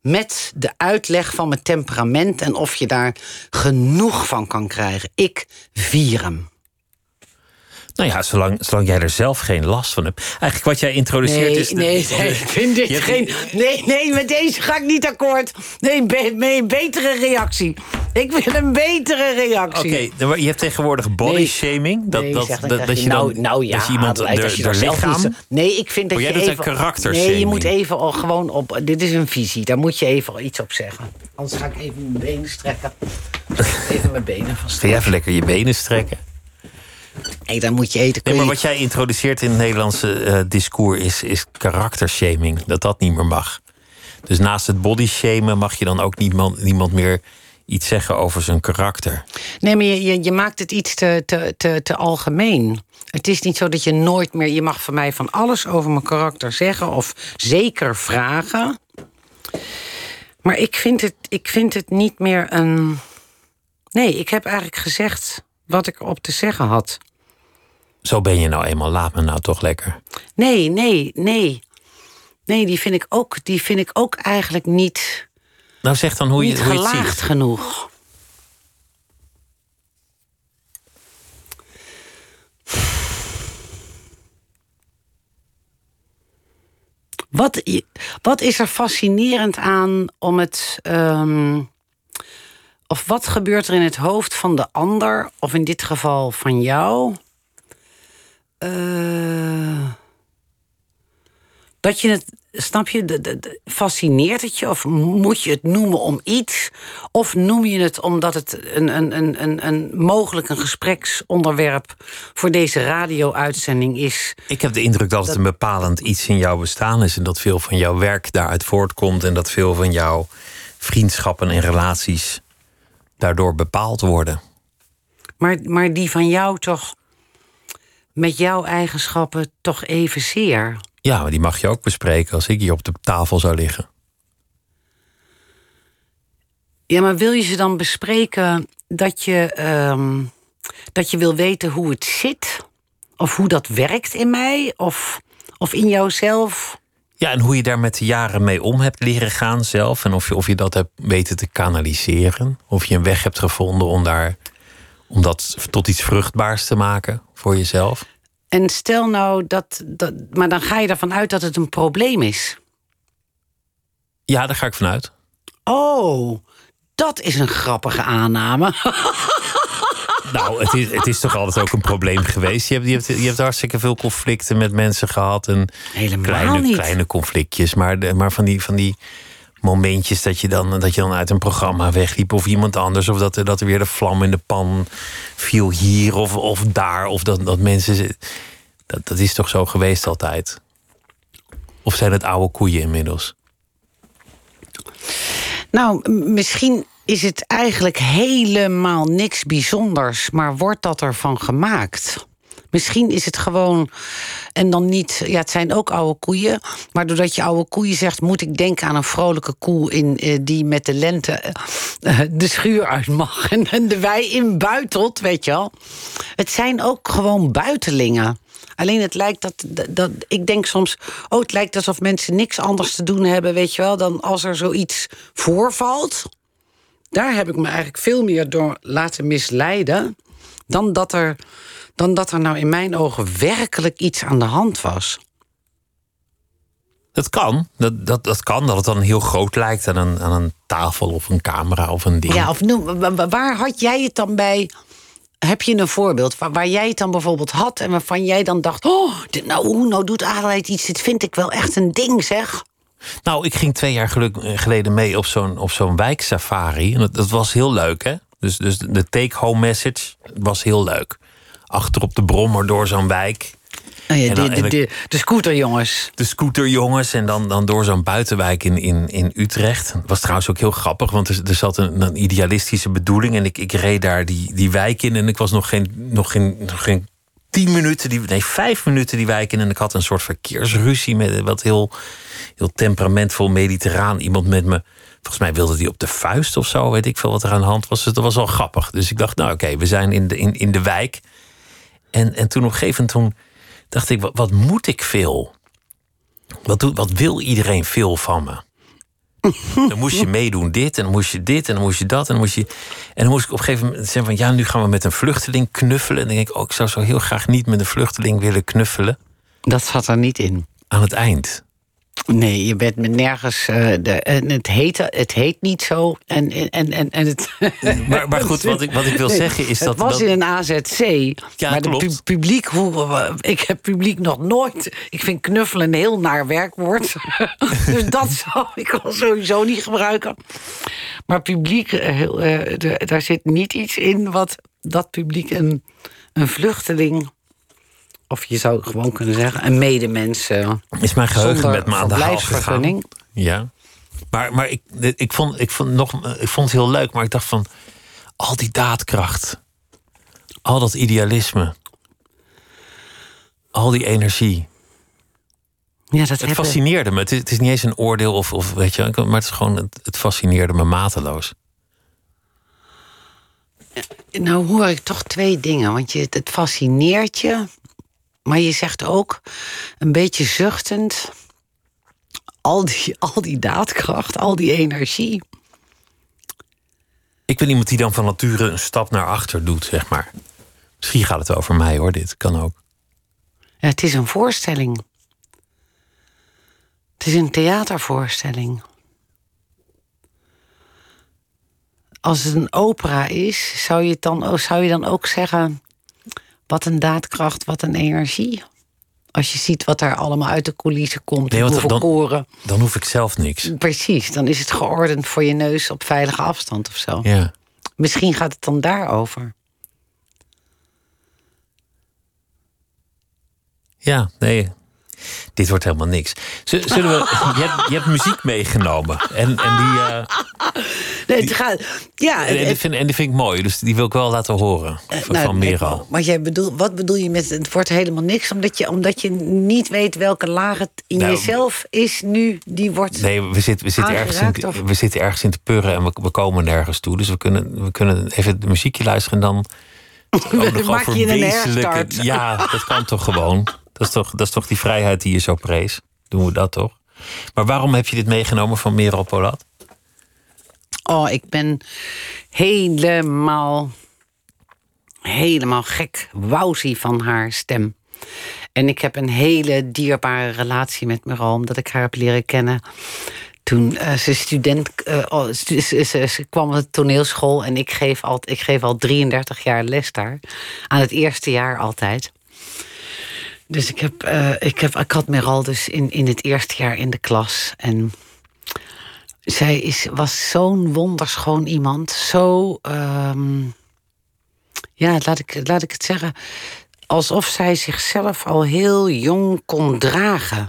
met de uitleg van mijn temperament en of je daar genoeg van kan krijgen. Ik vier hem. Nou ja, zolang, zolang jij er zelf geen last van hebt. Eigenlijk wat jij introduceert nee, is... Nee, nee, ik vind dit geen... Nee, nee, met deze ga ik niet akkoord. Nee, een betere reactie. Ik wil een betere reactie. Oké, je hebt tegenwoordig body shaming. Dat, nee, dat, zeg, dat, dat, je nou, nou ja, dat je iemand er, lichaam... Nee, ik vind dat maar je jij even... karakter Nee, je moet even al gewoon op... Dit is een visie, daar moet je even iets op zeggen. Anders ga ik even mijn benen strekken. Even mijn benen. Ga jij even lekker je benen strekken? Nee, dan moet je eten. Nee, maar wat jij introduceert in het Nederlandse uh, discours is, is karaktershaming. Dat dat niet meer mag. Dus naast het bodyshamen mag je dan ook niemand, niemand meer iets zeggen over zijn karakter. Nee, maar je, je, je maakt het iets te, te, te, te algemeen. Het is niet zo dat je nooit meer. Je mag van mij van alles over mijn karakter zeggen of zeker vragen. Maar ik vind het, ik vind het niet meer een. Nee, ik heb eigenlijk gezegd wat ik op te zeggen had. Zo ben je nou eenmaal, laat me nou toch lekker. Nee, nee, nee. Nee, die vind ik ook, die vind ik ook eigenlijk niet. Nou, zeg dan hoe je, niet hoe je het ziet. genoeg. Wat, wat is er fascinerend aan om het. Um, of wat gebeurt er in het hoofd van de ander, of in dit geval van jou, uh, Dat je het, snap je, de, de, de- fascineert het je? Of moet je het noemen om iets? Of noem je het omdat het een, een, een, een, een mogelijk een gespreksonderwerp voor deze radio-uitzending is? Ik heb de indruk dat het een bepalend iets in jouw bestaan is. En dat veel van jouw werk daaruit voortkomt. En dat veel van jouw vriendschappen en relaties daardoor bepaald worden. Maar, maar die van jou toch, met jouw eigenschappen, toch evenzeer? Ja, maar die mag je ook bespreken als ik hier op de tafel zou liggen. Ja, maar wil je ze dan bespreken dat je, ehm, dat je wil weten hoe het zit? Of hoe dat werkt in mij? Of, of in jouzelf? Ja, en hoe je daar met de jaren mee om hebt leren gaan zelf. En of je, of je dat hebt weten te kanaliseren. Of je een weg hebt gevonden om, daar, om dat tot iets vruchtbaars te maken voor jezelf. En stel nou dat, dat. Maar dan ga je ervan uit dat het een probleem is. Ja, daar ga ik vanuit. Oh, dat is een grappige aanname. Nou, het is, het is toch altijd ook een probleem geweest. Je hebt, je, hebt, je hebt hartstikke veel conflicten met mensen gehad. En Helemaal kleine, niet. kleine conflictjes. Maar, de, maar van, die, van die momentjes dat je, dan, dat je dan uit een programma wegliep. Of iemand anders. Of dat, er- dat er weer de vlam in de pan viel hier of, of daar. Of dat, dat mensen... Dat, dat is toch zo geweest altijd? Of zijn het oude koeien inmiddels? Nou, misschien is het eigenlijk helemaal niks bijzonders, maar wordt dat ervan gemaakt? Misschien is het gewoon, en dan niet, ja, het zijn ook oude koeien, maar doordat je oude koeien zegt, moet ik denken aan een vrolijke koe in, eh, die met de lente eh, eh, de schuur uit mag en, de wei inbuitelt, weet je wel. Het zijn ook gewoon buitelingen. Alleen het lijkt dat, dat, dat- ik denk soms, oh, het lijkt alsof mensen niks anders te doen hebben, weet je wel, dan als er zoiets voorvalt. Daar heb ik me eigenlijk veel meer door laten misleiden dan dat er, dan dat er nou in mijn ogen werkelijk iets aan de hand was. Dat kan. Dat, dat, dat kan. Dat het dan heel groot lijkt aan een, aan een tafel of een camera of een ding. Ja, of noem, wa- wa- waar had jij het dan bij? Heb je een voorbeeld waar, waar jij het dan bijvoorbeeld had en waarvan jij dan dacht: Oh, dit, nou, hoe nou doet Adelheid iets? Dit vind ik wel echt een ding, zeg. Nou, ik ging twee jaar geluk, eh, geleden mee op zo'n, op zo'n wijksafari. En dat, dat was heel leuk, hè? Dus, dus de take-home message was heel leuk. Achter op de brommer door zo'n wijk. Oh ja, de, de, de, de scooterjongens. De scooterjongens en dan, dan door zo'n buitenwijk in, in, in Utrecht. Het was trouwens ook heel grappig, want er, er zat een, een idealistische bedoeling. En ik, ik reed daar die, die wijk in en ik was nog geen, nog geen, nog geen tien minuten, die, nee, vijf minuten die wijk in. En ik had een soort verkeersruzie met wat heel, heel temperamentvol mediterraan. Iemand met me, volgens mij wilde die op de vuist of zo, weet ik veel wat er aan de hand was. Dus dat was wel grappig. Dus ik dacht, nou oké, we zijn in de, in, in de wijk. En, en toen op een gegeven moment toen dacht ik, wat, wat moet ik veel? Wat, doet, wat wil iedereen veel van me? Dan moest je meedoen dit en dan moest je dit en dan moest je dat en dan moest je... En dan moest ik op een gegeven moment zeggen van... ja, nu gaan we met een vluchteling knuffelen. En dan denk ik, oh, ik zou zo heel graag niet met een vluchteling willen knuffelen. Dat zat er niet in. Aan het eind. Nee, je bent met nergens. eh, de, en het, heet, het heet niet zo. En, en, en, en het, Maar, maar goed, wat ik, wat ik wil zeggen is dat... Het was dat in een AZC. Ja, maar klopt. pu- publiek, hoe, ik heb publiek nog nooit. Ik vind knuffelen een heel naar werkwoord. dus dat zou ik al sowieso niet gebruiken. Maar publiek, eh, eh, de- daar zit niet iets in wat dat publiek een, een vluchteling. Of je zou gewoon kunnen zeggen, een medemens. is mijn geheugen met me aan de haal gegaan. Ja. Maar, maar ik, ik, vond, ik, vond nog, ik vond het heel leuk, maar ik dacht van... al die daadkracht. Al dat idealisme. Al die energie. Ja, dat Het hebben- fascineerde me. Het is, het is niet eens een oordeel of, of weet je, maar het is gewoon, het, het fascineerde me mateloos. Nou hoor ik toch twee dingen. Want je, het fascineert je. Maar je zegt ook een beetje zuchtend. Al die, al die daadkracht, al die energie. Ik ben iemand die dan van nature een stap naar achter doet, zeg maar. Misschien gaat het over mij hoor, dit kan ook. Ja, het is een voorstelling. Het is een theatervoorstelling. Als het een opera is, zou je, dan, zou je dan ook zeggen... wat een daadkracht, wat een energie? Als je ziet wat daar allemaal uit de coulissen komt. Nee, hoeveel dan, koren. Dan hoef ik zelf niks. Precies, dan is het geordend voor je neus op veilige afstand of zo. Ja. Misschien gaat het dan daarover. Ja, nee, dit wordt helemaal niks. Zullen we, je, hebt, je hebt muziek meegenomen. En, en die. Uh, nee, het gaat, ja, en, die vind, en die vind ik mooi, dus die wil ik wel laten horen. Eh, van, nou, van Mero. Maar jij bedoel, wat bedoel je met het wordt helemaal niks? Omdat je, omdat je niet weet welke laag het in nou, jezelf is nu die wordt. Nee, we, zitten we, zitten ergens in, we zitten ergens in te purren en we, we komen nergens toe. Dus we kunnen, we kunnen even het muziekje luisteren en dan. Maak je een wezenlijke. Ja, dat kan toch gewoon. Dat is toch, dat is toch die vrijheid die je zo prees? Doen we dat toch? Maar waarom heb je dit meegenomen van Merel Polat? Oh, ik ben helemaal, helemaal gek, wauzie van haar stem. En ik heb een hele dierbare relatie met Merel, omdat ik haar heb leren kennen toen uh, ze student uh, oh, ze, kwam op de toneelschool en ik geef, al, ik geef al 33 jaar les daar. Aan het eerste jaar altijd. Dus ik, heb, uh, ik, heb, ik had Meral dus in, in het eerste jaar in de klas. En zij is, was zo'n wonderschoon iemand. Zo, um, ja, laat ik, laat ik het zeggen. Alsof zij zichzelf al heel jong kon dragen.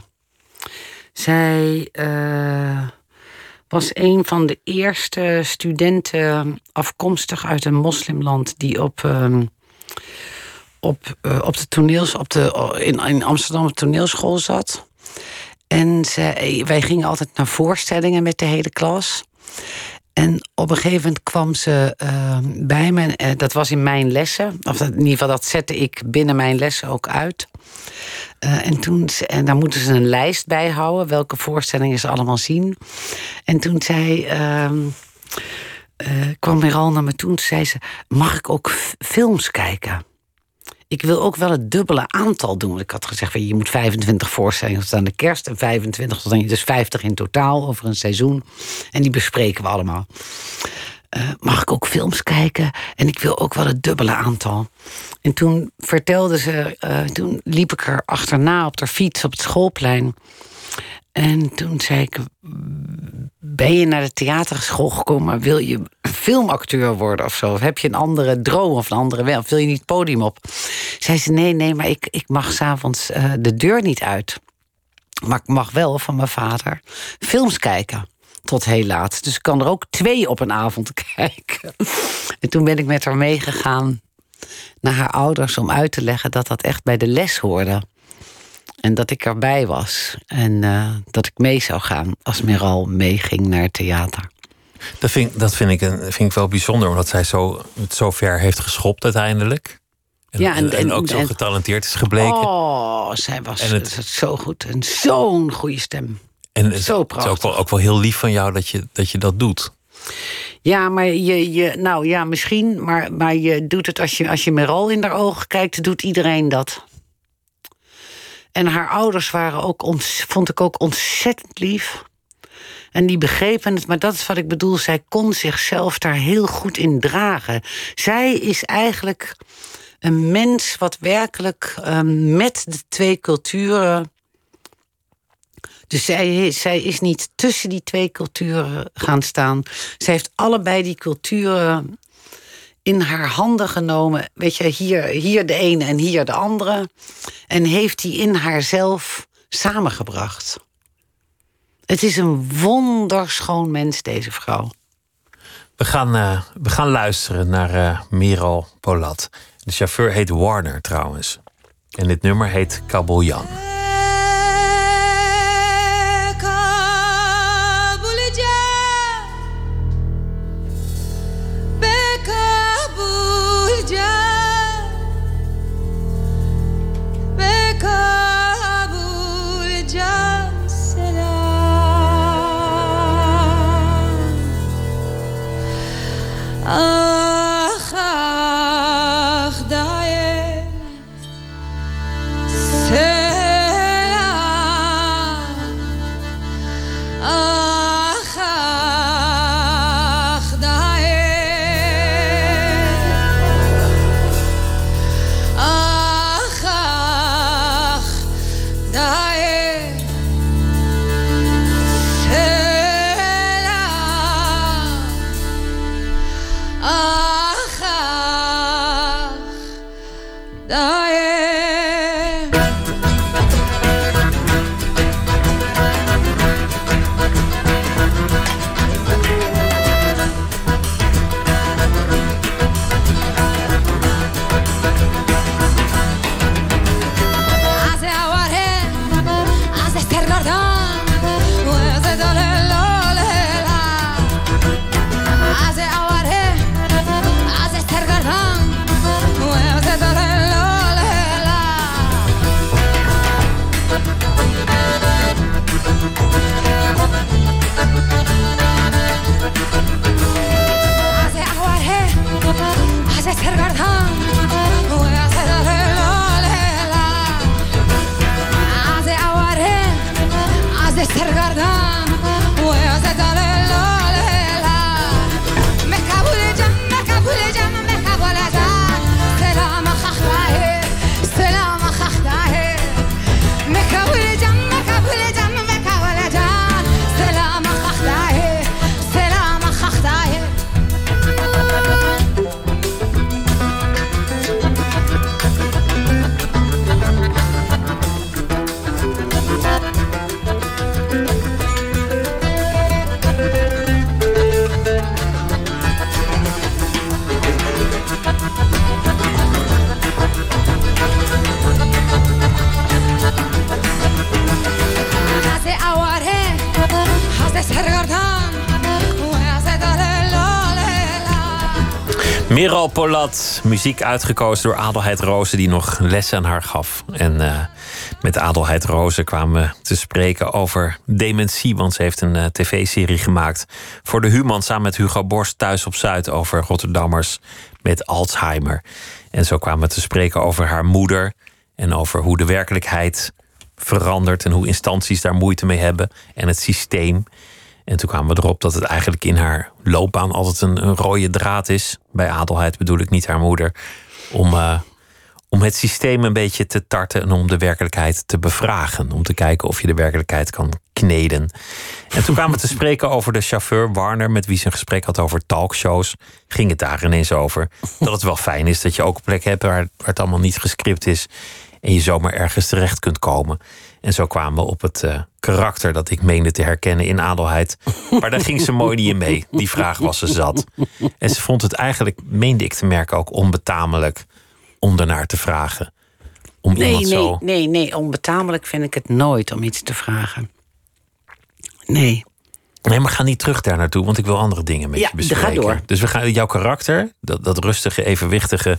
Zij uh, was een van de eerste studenten afkomstig uit een moslimland die op. Um, op, uh, op de toneels, op de, in, in Amsterdam toneelschool zat. En zij, wij gingen altijd naar voorstellingen met de hele klas. En op een gegeven moment kwam ze uh, bij me. Uh, dat was in mijn lessen. Of in ieder geval, dat zette ik binnen mijn lessen ook uit. Uh, en, toen, en daar moeten ze een lijst bij houden. Welke voorstellingen ze allemaal zien. En toen zei... Ehm, kwam Meral naar me toe en zei ze... Mag ik ook films kijken? Ik wil ook wel het dubbele aantal doen. Ik had gezegd, je moet 25 voorstellingen tot aan de kerst... en 25 tot aan dus 50 in totaal over een seizoen. En die bespreken we allemaal. Uh, mag ik ook films kijken? En ik wil ook wel het dubbele aantal. En toen vertelde ze, uh, toen liep ik er achterna op de fiets op het schoolplein. En toen zei ik: Ben je naar de theaterschool gekomen? Wil je filmacteur worden of zo? Of heb je een andere droom of een andere wel? Wil je niet het podium op? Zei ze: Nee, nee, maar ik, ik mag s'avonds uh, de deur niet uit. Maar ik mag wel van mijn vader films kijken. Tot heel laat. Dus ik kan er ook twee op een avond kijken. En toen ben ik met haar meegegaan naar haar ouders om uit te leggen dat dat echt bij de les hoorde. En dat ik erbij was. En uh, dat ik mee zou gaan als Meral meeging naar het theater. Dat vind, dat vind, ik, een, vind ik wel bijzonder, omdat zij zo, het zo ver heeft geschopt uiteindelijk. En, ja, en, en, ook zo getalenteerd is gebleken. Oh, zij was en het, zo goed. En zo'n goede stem. En het, zo prachtig. Het is ook wel, ook wel heel lief van jou dat je dat, je dat doet. Ja, maar je, je, nou ja, misschien. Maar, maar je doet het als je, als je Meral in haar ogen kijkt, doet iedereen dat. En haar ouders waren ook, vond ik ook ontzettend lief. En die begrepen het, maar dat is wat ik bedoel. Zij kon zichzelf daar heel goed in dragen. Zij is eigenlijk een mens wat werkelijk um, met de twee culturen. Dus zij, zij is niet tussen die twee culturen gaan staan. Zij heeft allebei die culturen in haar handen genomen. Weet je, hier, hier de ene en hier de andere. En heeft die in haarzelf samengebracht. Het is een wonderschoon mens, deze vrouw. We gaan, uh, we gaan luisteren naar uh, Merel Polat. De chauffeur heet Warner trouwens. En dit nummer heet Kabuljan. Oh. Merel Polat, muziek uitgekozen door Adelheid Rozen, die nog lessen aan haar gaf. En uh, met Adelheid Rozen kwamen we te spreken over dementie, want ze heeft een uh, tv-serie gemaakt voor de Human samen met Hugo Borst thuis op Zuid over Rotterdammers met Alzheimer. En zo kwamen we te spreken over haar moeder en over hoe de werkelijkheid verandert en hoe instanties daar moeite mee hebben en het systeem. En toen kwamen we erop dat het eigenlijk in haar loopbaan altijd een, een rode draad is. Bij Adelheid bedoel ik niet haar moeder. Om, uh, om het systeem een beetje te tarten en om de werkelijkheid te bevragen. Om te kijken of je de werkelijkheid kan kneden. En toen kwamen we te spreken over de chauffeur Warner, met wie ze een gesprek had over talkshows. Ging het daar ineens over. Dat het wel fijn is dat je ook een plek hebt waar, waar het allemaal niet gescript is. En je zomaar ergens terecht kunt komen. En zo kwamen we op het uh, karakter dat ik meende te herkennen in Adelheid. Maar daar ging ze mooi niet in mee. Die vraag was ze zat. En ze vond het eigenlijk, meende ik te merken, ook onbetamelijk om ernaar te vragen. Om nee, iemand nee, zo. nee, nee, onbetamelijk vind ik het nooit om iets te vragen. Nee. Nee, maar ga niet terug daar naartoe, want ik wil andere dingen met Ja, je bespreken. ga door. Dus we gaan jouw karakter, dat, dat rustige, evenwichtige,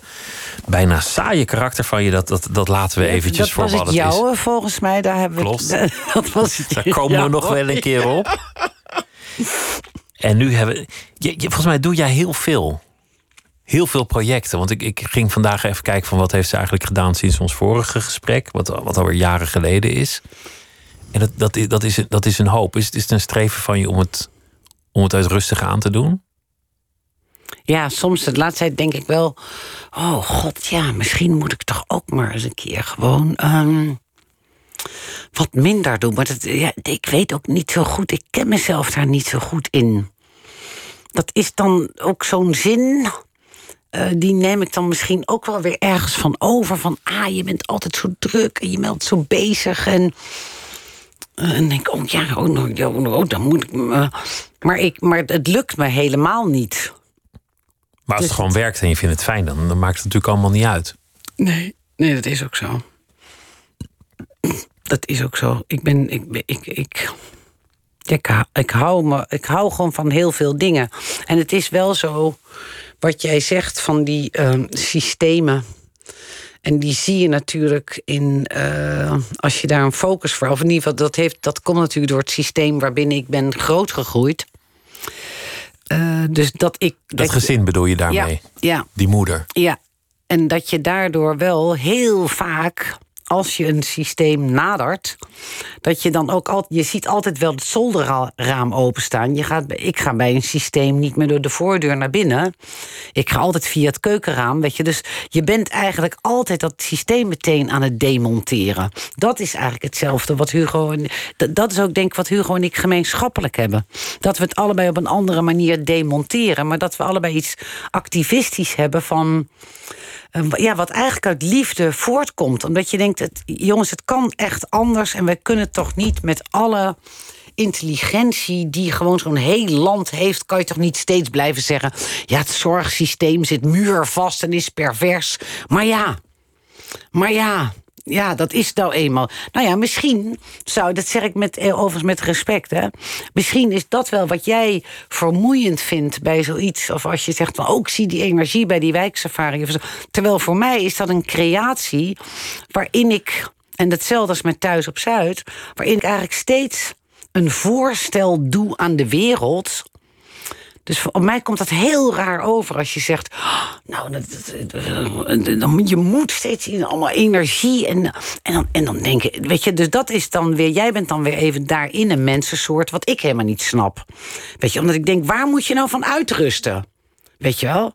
bijna saaie karakter van je, dat, dat, dat laten we eventjes dat voor was wat het het is. jouwe, volgens mij. Daar hebben we het- dat was het Daar komen we nog wel een keer op. En nu hebben je, je- volgens mij doe jij heel veel. Heel veel projecten. Want ik, ik ging vandaag even kijken van wat heeft ze eigenlijk gedaan sinds ons vorige gesprek. Wat, wat alweer jaren geleden is. En dat, dat, is- dat, is, een hoop. Is, is het een streven van je om het, om het uit rustig aan te doen? Ja, soms de laatste tijd denk ik wel... oh god, ja, misschien moet ik toch ook maar eens een keer gewoon... ehm, wat minder doen. Maar dat, ja, ik weet ook niet zo goed... ik ken mezelf daar niet zo goed in. Dat is dan ook zo'n zin... eh, die neem ik dan misschien ook wel weer ergens van over. Van, ah, je bent altijd zo druk en je bent zo bezig. En, en denk oh ja, oh, nou, ja, oh, dan moet ik... me- maar, ik, maar het lukt me helemaal niet. Maar als Dus het gewoon werkt en je vindt het fijn, dan, dan maakt het natuurlijk allemaal niet uit. Nee, nee, dat is ook zo. Dat is ook zo. Ik ben, ik, ik, ik, ik, hou- ik, hou me, ik hou gewoon van heel veel dingen. En het is wel zo, wat jij zegt van die ehm, systemen. En die zie je natuurlijk in, eh, als je daar een focus voor, of in ieder geval, dat, heeft, dat komt natuurlijk door het systeem waarbinnen ik ben grootgegroeid. Eh, dus dat ik. Dat gezin bedoel je daarmee? Ja, ja, Die moeder. ja, en dat je daardoor wel heel vaak als je een systeem nadert, dat je dan ook altijd, je ziet altijd wel het zolderraam openstaan. Je gaat, ik ga bij een systeem niet meer door de voordeur naar binnen. Ik ga altijd via het keukenraam, weet je. Dus je bent eigenlijk altijd dat systeem meteen aan het demonteren. Dat is eigenlijk hetzelfde wat Hugo. Dat is ook denk ik wat Hugo en ik gemeenschappelijk hebben. Dat we het allebei op een andere manier demonteren, maar dat we allebei iets activistisch hebben van ja, wat eigenlijk uit liefde voortkomt. Omdat je denkt, het, jongens, het kan echt anders. En wij kunnen toch niet met alle intelligentie die gewoon zo'n heel land heeft, kan je toch niet steeds blijven zeggen: ja, het zorgsysteem zit muurvast en is pervers. Maar ja, maar ja, ja, dat is nou eenmaal. Nou ja, misschien zou, dat zeg ik met, eh, overigens met respect, hè. Misschien is dat wel wat jij vermoeiend vindt bij zoiets. Of als je zegt van ook zie die energie bij die wijksafari. Terwijl voor mij is dat een creatie waarin ik, en datzelfde als met Thuis op Zuid, waarin ik eigenlijk steeds een voorstel doe aan de wereld dus op mij komt dat heel raar over als je zegt... nou, dan, je moet steeds in allemaal energie. En, en, dan, en dan denk je, weet je, dus dat is dan weer... jij bent dan weer even daarin een mensensoort wat ik helemaal niet snap. Weet je, omdat ik denk, waar moet je nou van uitrusten? Weet je wel?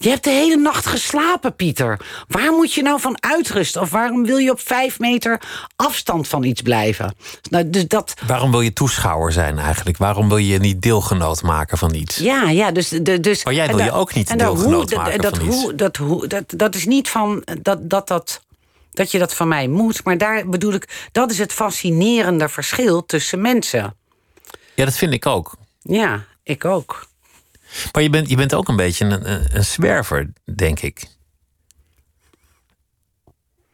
Je hebt de hele nacht geslapen, Pieter. Waar moet je nou van uitrusten? Of waarom wil je op vijf meter afstand van iets blijven? Nou, dus dat... Waarom wil je toeschouwer zijn eigenlijk? Waarom wil je niet deelgenoot maken van iets? Ja, ja dus... De, dus maar jij wil je ook niet deelgenoot maken dat, van hoe, iets? Dat, hoe, dat, dat is niet van... Dat, dat, dat, dat je dat van mij moet. Maar daar bedoel ik... Dat is het fascinerende verschil tussen mensen. Ja, dat vind ik ook. Ja, ik ook. Maar je bent, je bent ook een beetje een, een zwerver, denk ik.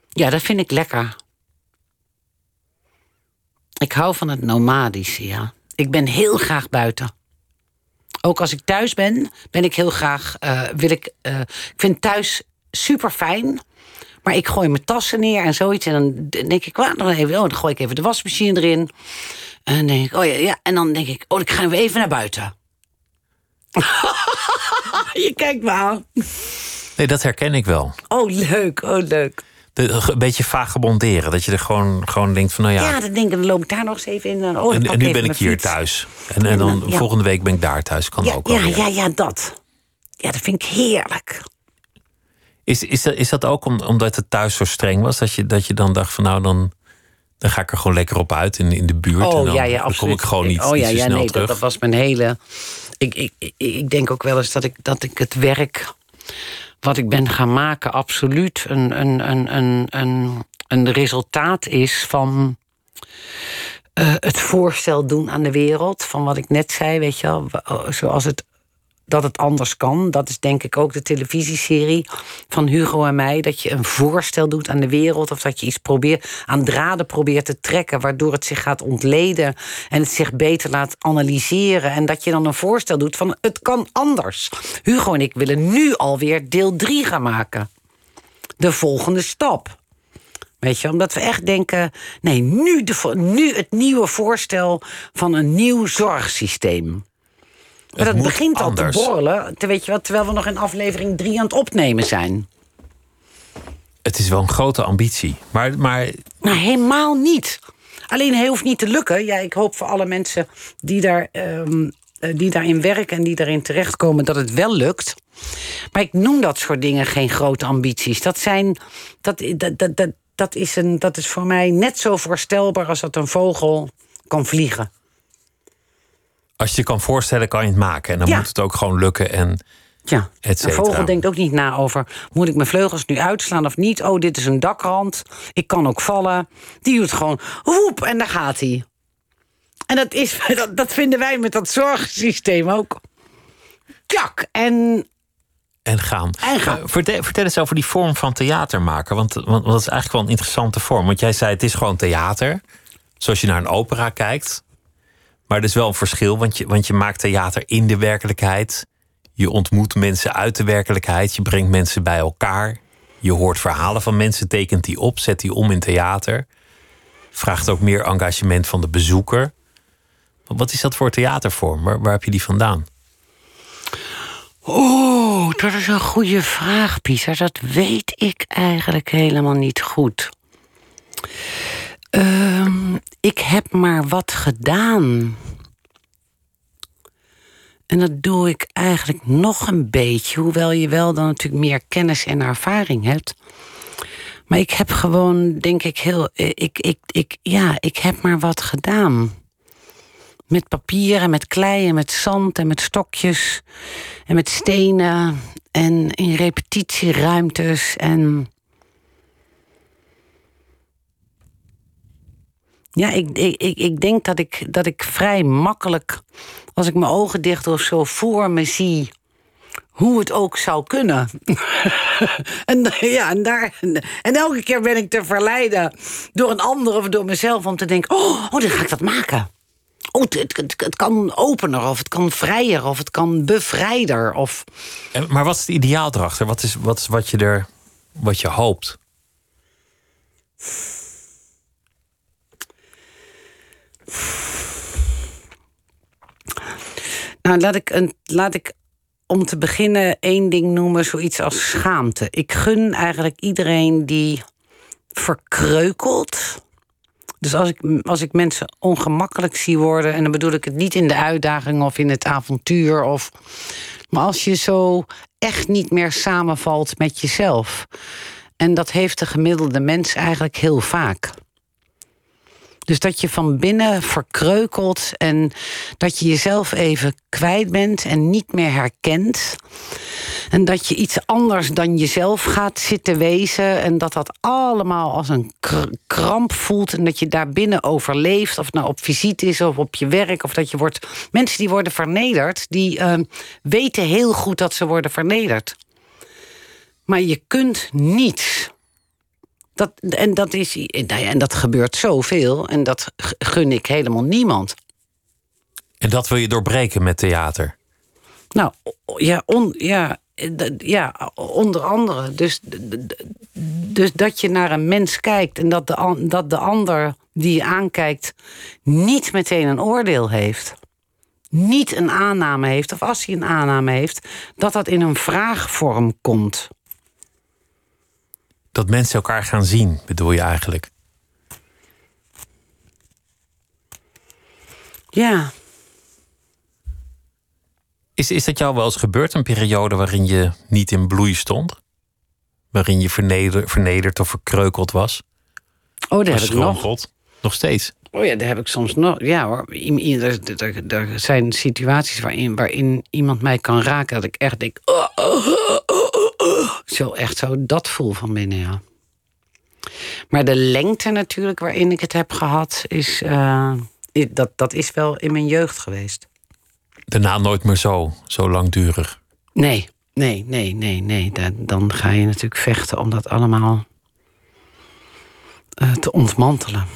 Ja, dat vind ik lekker. Ik hou van het nomadische, ja. Ik ben heel graag buiten. Ook als ik thuis ben, ben ik heel graag. Uh, wil ik, uh, ik vind thuis super fijn. Maar ik gooi mijn tassen neer en zoiets. En dan denk ik, well, dan, even, oh, dan gooi ik even de wasmachine erin. En dan denk ik, oh ja, ja. En dan denk ik, oh, ik ga even naar buiten. je kijkt me aan. Nee, dat herken ik wel. Oh, leuk, oh, leuk. De, een beetje vagebonderen. Dat je er gewoon, gewoon denkt van, nou ja... Ja, dan denk ik, dan loop ik daar nog eens even in. Dan, oh, en, en nu ben ik hier thuis. En, en dan volgende week ben ik daar thuis. Kan ja, ook ja, ja, ja, dat. Ja, dat vind ik heerlijk. Is, is, dat, is dat ook omdat het thuis zo streng was? Dat je, dat je dan dacht van, nou, dan, dan ga ik er gewoon lekker op uit in, in de buurt. Oh, en dan, ja, ja, dan kom ik gewoon niet, oh, ja, niet zo ja, nee, terug. Dat, dat was mijn hele... Ik, ik, ik denk ook wel eens dat ik, dat ik het werk wat ik ben gaan maken absoluut een, een, een, een, een, een resultaat is van uh, het voorstel doen aan de wereld. Van wat ik net zei, weet je wel. Zoals het dat het anders kan. Dat is denk ik ook de televisieserie van Hugo en mij. Dat je een voorstel doet aan de wereld. Of dat je iets probeert, aan draden probeert te trekken. Waardoor het zich gaat ontleden. En het zich beter laat analyseren. En dat je dan een voorstel doet van het kan anders. Hugo en ik willen nu alweer deel 3 gaan maken. De volgende stap. Weet je, omdat we echt denken: nee, nu, de, nu het nieuwe voorstel van een nieuw zorgsysteem. Maar dat begint al anders. te borrelen, te, weet je wat, terwijl we nog in aflevering 3 aan het opnemen zijn. Het is wel een grote ambitie. Maar, maar... Nou, helemaal niet. Alleen hij hoeft niet te lukken. Ja, ik hoop voor alle mensen die, daar, um, die daarin werken en die daarin terechtkomen dat het wel lukt. Maar ik noem dat soort dingen geen grote ambities. Dat zijn. Dat, dat, dat, dat, dat, is, een, dat is voor mij net zo voorstelbaar als dat een vogel kan vliegen. Als je je kan voorstellen, kan je het maken. En dan Ja. moet het ook gewoon lukken. En, Ja, et een vogel denkt ook niet na over... moet ik mijn vleugels nu uitslaan of niet? Oh, dit is een dakrand. Ik kan ook vallen. Die doet gewoon woep en daar gaat hij. En dat, is, dat, dat vinden wij met dat zorgsysteem ook. Tjak, en en gaan. En gaan. Eh, vertel, vertel eens over die vorm van theater maken. Want, want, want dat is eigenlijk wel een interessante vorm. Want jij zei het is gewoon theater. Zoals je naar een opera kijkt. Maar er is wel een verschil. Want je, want je maakt theater in de werkelijkheid. Je ontmoet mensen uit de werkelijkheid. Je brengt mensen bij elkaar. Je hoort verhalen van mensen, tekent die op, zet die om in theater. Vraagt ook meer engagement van de bezoeker. Wat is dat voor theatervorm? Waar, waar heb je die vandaan? Oh, dat is een goede vraag, Pieter. Dat weet ik eigenlijk helemaal niet goed. Ehm, ik heb maar wat gedaan. En dat doe ik eigenlijk nog een beetje, hoewel je wel dan natuurlijk meer kennis en ervaring hebt. Maar ik heb gewoon, denk ik, heel. Ik, ik, ik, ja, ik heb maar wat gedaan. Met papier en met klei en met zand en met stokjes en met stenen en in repetitieruimtes en. Ja, ik, ik, ik denk dat ik, dat ik vrij makkelijk, als ik mijn ogen dicht of zo voor me zie hoe het ook zou kunnen. en, ja, en, daar, en elke keer ben ik te verleiden door een ander of door mezelf om te denken: oh, oh dan ga ik dat maken. Oh, het, het, kan opener, of het kan vrijer, of het kan bevrijder. Of... Maar wat is het ideaal erachter? Wat is, wat is wat je er wat je hoopt? Nou, laat ik, een, laat ik om te beginnen één ding noemen, zoiets als schaamte. Ik gun eigenlijk iedereen die verkreukelt. Dus als ik, als ik mensen ongemakkelijk zie worden, en dan bedoel ik het niet in de uitdaging of in het avontuur, of, maar als je zo echt niet meer samenvalt met jezelf. En dat heeft de gemiddelde mens eigenlijk heel vaak. Dus dat je van binnen verkreukelt en dat je jezelf even kwijt bent en niet meer herkent. En dat je iets anders dan jezelf gaat zitten wezen. En dat dat allemaal als een kramp voelt. En dat je daar binnen overleeft. Of nou op visite is of op je werk. Of dat je wordt. Mensen die worden vernederd, die uh, weten heel goed dat ze worden vernederd. Maar je kunt niet dat, en, dat is, nou ja, en dat gebeurt zoveel en dat gun ik helemaal niemand. En dat wil je doorbreken met theater? Nou, ja, on, ja, ja onder andere. Dus, dus dat je naar een mens kijkt en dat de, dat de ander die je aankijkt niet meteen een oordeel heeft. Niet een aanname heeft, of als hij een aanname heeft, dat dat in een vraagvorm komt dat mensen elkaar gaan zien, bedoel je eigenlijk? Ja. Is, is dat jou wel eens gebeurd, een periode waarin je niet in bloei stond? Waarin je vernederd, vernederd of verkreukeld was? Oh, daar heb ik nog. Nog steeds? Oh ja, daar heb ik soms nog. Ja hoor, er, er, zijn situaties waarin, waarin iemand mij kan raken dat ik echt denk. Oh, oh, oh, zo echt zo dat voel van binnen, ja. Maar de lengte natuurlijk waarin ik het heb gehad, is, uh, dat, dat is wel in mijn jeugd geweest. Daarna nooit meer zo, zo langdurig? Nee, nee, nee, nee, nee. Dan ga je natuurlijk vechten om dat allemaal uh, te ontmantelen.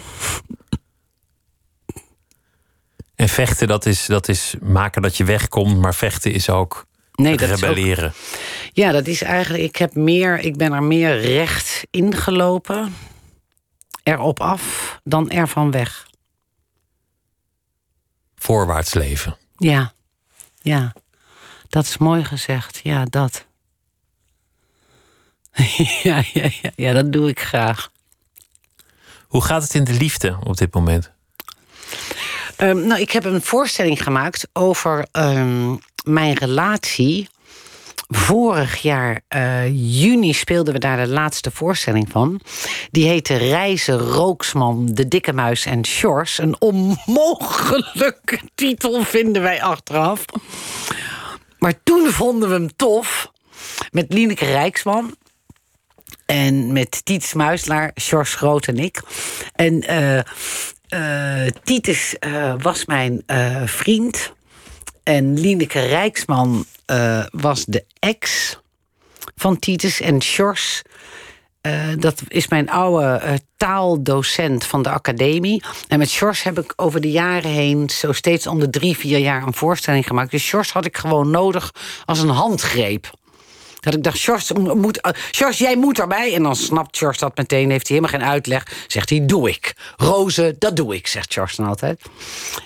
En vechten, dat is, dat is maken dat je wegkomt, maar vechten is ook nee, dat rebelleren. Is ook, ja, dat is eigenlijk. Ik, heb meer, ik ben er meer recht ingelopen, erop af, dan ervan weg. Voorwaarts leven. Ja, ja. Dat is mooi gezegd. Ja, dat. ja, ja, ja, ja, dat doe ik graag. Hoe gaat het in de liefde op dit moment? Um, nou, ik heb een voorstelling gemaakt over um, mijn relatie. Vorig jaar, uh, juni, speelden we daar de laatste voorstelling van. Die heette Reizen, Rooksman, De Dikke Muis en Shores. Een onmogelijke titel vinden wij achteraf. Maar toen vonden we hem tof. Met Lieneke Rijksman. En met Tiets Muislaar, Sjors Groot en ik. En uh, was mijn vriend. En Lieneke Rijksman was de ex van Titus. En Sjors, dat is mijn oude taaldocent van de academie. En met Sjors heb ik over de jaren heen... zo steeds om de drie, vier jaar een voorstelling gemaakt. Dus Sjors had ik gewoon nodig als een handgreep. Dat ik dacht, George, moet, uh, jij moet erbij. En dan snapt George dat meteen, heeft hij helemaal geen uitleg. Zegt hij, doe ik. Roze, dat doe ik, zegt George dan altijd.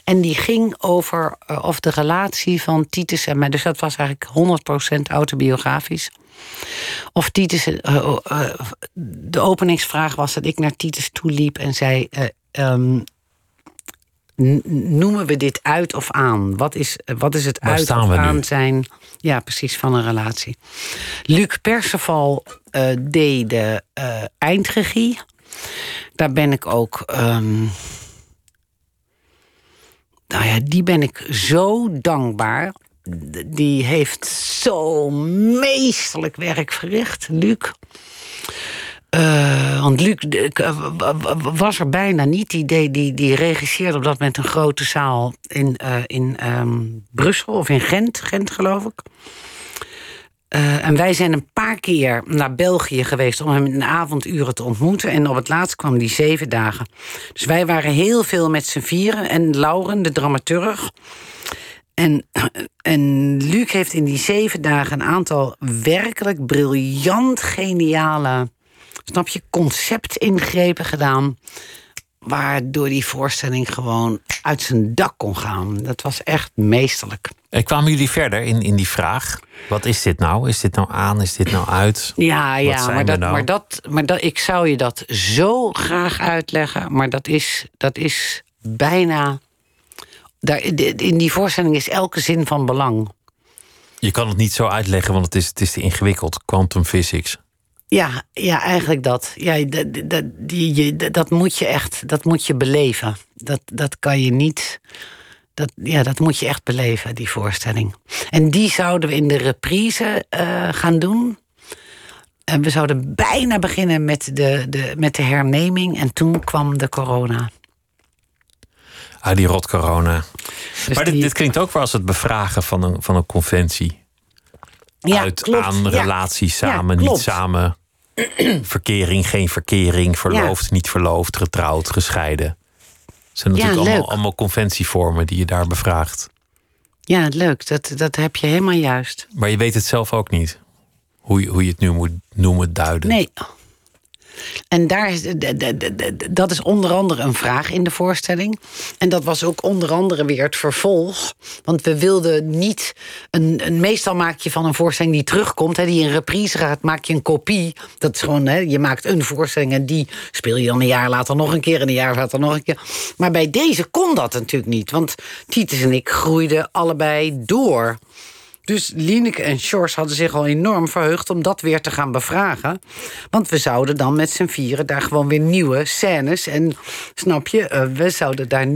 En die ging over uh, of de relatie van Titus en mij. Dus dat was eigenlijk 100% autobiografisch. Of Titus. Uh, uh, de openingsvraag was dat ik naar Titus toeliep en zei. Um, noemen we dit uit of aan? Wat is, wat is het Waar uit of aan zijn? Ja, precies, van een relatie. Luc Perceval uh, deed de uh, eindregie. Daar ben ik ook. Um, nou ja, die ben ik zo dankbaar. Die heeft zo meesterlijk werk verricht, Luc. Uh, want Luc was er bijna niet. Die, die, die regisseerde op dat moment een grote zaal in, uh, in um, Brussel of in Gent, Gent geloof ik. En wij zijn een paar keer naar België geweest om hem in avonduren te ontmoeten. En op het laatst kwam die zeven dagen. Dus wij waren heel veel met z'n vieren. En Lauren, de dramaturg. En, en Luc heeft in die zeven dagen een aantal werkelijk briljant geniale snap je, conceptingrepen gedaan. Waardoor die voorstelling gewoon uit zijn dak kon gaan. Dat was echt meesterlijk. En kwamen jullie verder in, in die vraag? Wat is dit nou? Is dit nou aan? Is dit nou uit? Ja, Wat ja maar, dat, nou? maar, dat, maar dat, ik zou je dat zo graag uitleggen. Maar dat is, dat is bijna. Daar, in die voorstelling is elke zin van belang. Je kan het niet zo uitleggen, want het is, het is te ingewikkeld. Quantum physics. Ja, ja, eigenlijk dat. Ja, dat, dat, die, dat moet je echt, dat moet je beleven. Dat, dat kan je niet. Dat, ja, dat moet je echt beleven, die voorstelling. En die zouden we in de reprise uh, gaan doen. En we zouden bijna beginnen met de, de, met de herneming. En toen kwam de corona. Ah, die rot corona. Dus maar dit, die- dit klinkt ook wel als het bevragen van een, van een conventie. Ja, Uit, klopt. aan, Ja. relatie, samen, niet samen. verkering, geen verkering. Verloofd, niet verloofd. Getrouwd, gescheiden. Het zijn Ja, natuurlijk allemaal, allemaal conventievormen die je daar bevraagt. Ja, leuk. Dat, dat heb je helemaal juist. Maar je weet het zelf ook niet. Hoe je, hoe je het nu moet noemen, duiden. Nee. En daar is, dat is onder andere een vraag in de voorstelling. En dat was ook onder andere weer het vervolg. Want we wilden niet. Een, een, meestal maak je van een voorstelling die terugkomt, hè, die in reprise gaat, maak je een kopie. Dat is gewoon, hè, je maakt een voorstelling en die speel je dan een jaar later nog een keer en een jaar later nog een keer. Maar bij deze kon dat natuurlijk niet. Want Titus en ik groeiden allebei door. Dus Lineke en Sjors hadden zich al enorm verheugd om dat weer te gaan bevragen. Want we zouden dan met z'n vieren daar gewoon weer nieuwe scènes. En snap je, eh, we zouden daar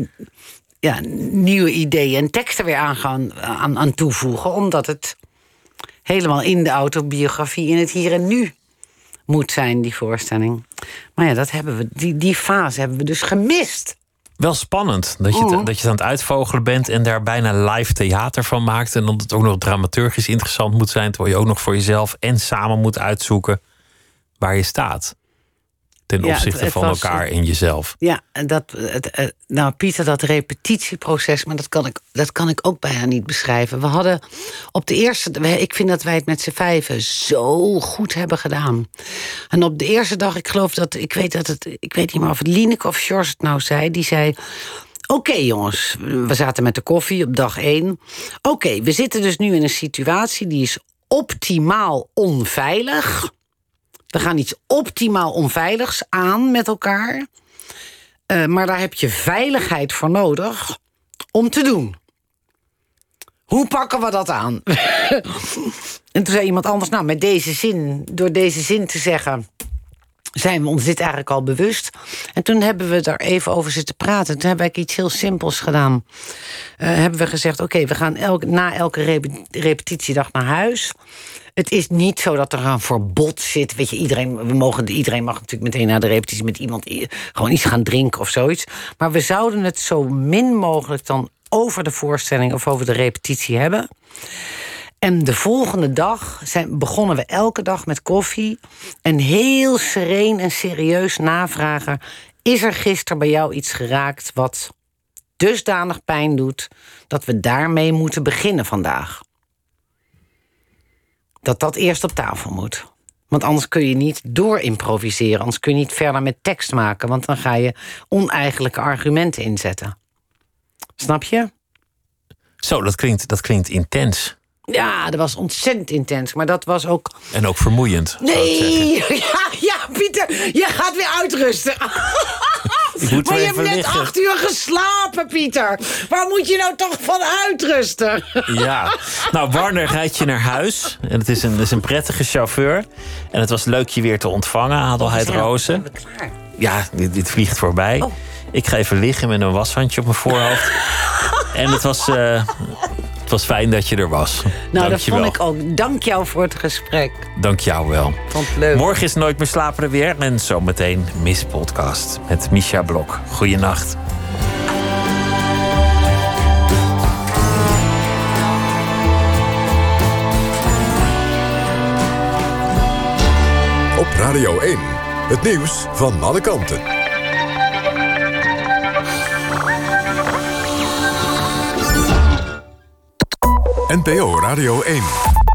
ja, nieuwe ideeën en teksten weer aan, gaan, aan, aan toevoegen. Omdat het helemaal in de autobiografie, in het hier en nu moet zijn, die voorstelling. Maar ja, dat hebben we, die, die fase hebben we dus gemist. Wel spannend dat je, het, dat je het aan het uitvogelen bent en daar bijna live theater van maakt. En dat het ook nog dramaturgisch interessant moet zijn. Terwijl je ook nog voor jezelf en samen moet uitzoeken waar je staat. Ten Ja, opzichte het van was- elkaar en jezelf. Ja, en dat, het, eh, nou Pieter, dat repetitieproces, maar dat kan, ik, dat kan ik ook bijna niet beschrijven. We hadden op de eerste, ik vind dat wij het met z'n vijven zo goed hebben gedaan. En op de eerste dag, ik geloof dat, ik weet dat het, ik weet niet meer of het Lineke of George het nou zei, die zei. Oké jongens, we zaten met de koffie op dag één. Oké, we zitten dus nu in een situatie die is optimaal onveilig. We gaan iets optimaal onveiligs aan met elkaar. Eh, maar daar heb je veiligheid voor nodig om te doen. Hoe pakken we dat aan? en toen zei iemand anders, nou, met deze zin, door deze zin te zeggen, zijn we ons dit eigenlijk al bewust. En toen hebben we daar even over zitten praten. Toen hebben we iets heel simpels gedaan. Eh, hebben we gezegd, oké, we gaan elk, na elke repe- repetitiedag naar huis. Het is niet zo dat er een verbod zit. Weet je, iedereen, we mogen, iedereen mag natuurlijk meteen na de repetitie met iemand gewoon iets gaan drinken of zoiets. Maar we zouden het zo min mogelijk dan over de voorstelling of over de repetitie hebben. En de volgende dag zijn, begonnen we elke dag met koffie. En heel sereen en serieus navragen: is er gisteren bij jou iets geraakt wat dusdanig pijn doet dat we daarmee moeten beginnen vandaag? Dat dat eerst op tafel moet. Want anders kun je niet doorimproviseren. Anders kun je niet verder met tekst maken. Want dan ga je oneigenlijke argumenten inzetten. Snap je? Zo, dat klinkt, dat klinkt intens. Ja, dat was ontzettend intens. Maar dat was ook... En ook vermoeiend. Nee, ja, ja, Pieter, je gaat weer uitrusten. Ik moet Maar je hebt net liggen. acht uur geslapen, Pieter. Waar moet je nou toch van uitrusten? Ja, nou Warner rijdt je naar huis. En het is een, het is een prettige chauffeur. En het was leuk je weer te ontvangen, Adelheid Rozen. Klaar? Ja, dit, dit vliegt voorbij. Oh. Ik ga even liggen met een washandje op mijn voorhoofd. en het was, eh, het was fijn dat je er was. Nou, Dank je dat vond ik ook. Dank jou voor het gesprek. Dank jou wel. Vond het leuk. Morgen is Nooit meer slapen er weer. En zometeen Miss Podcast met Misha Blok. Goeienacht. Op Radio 1. Het nieuws van alle kanten. NPO Radio 1.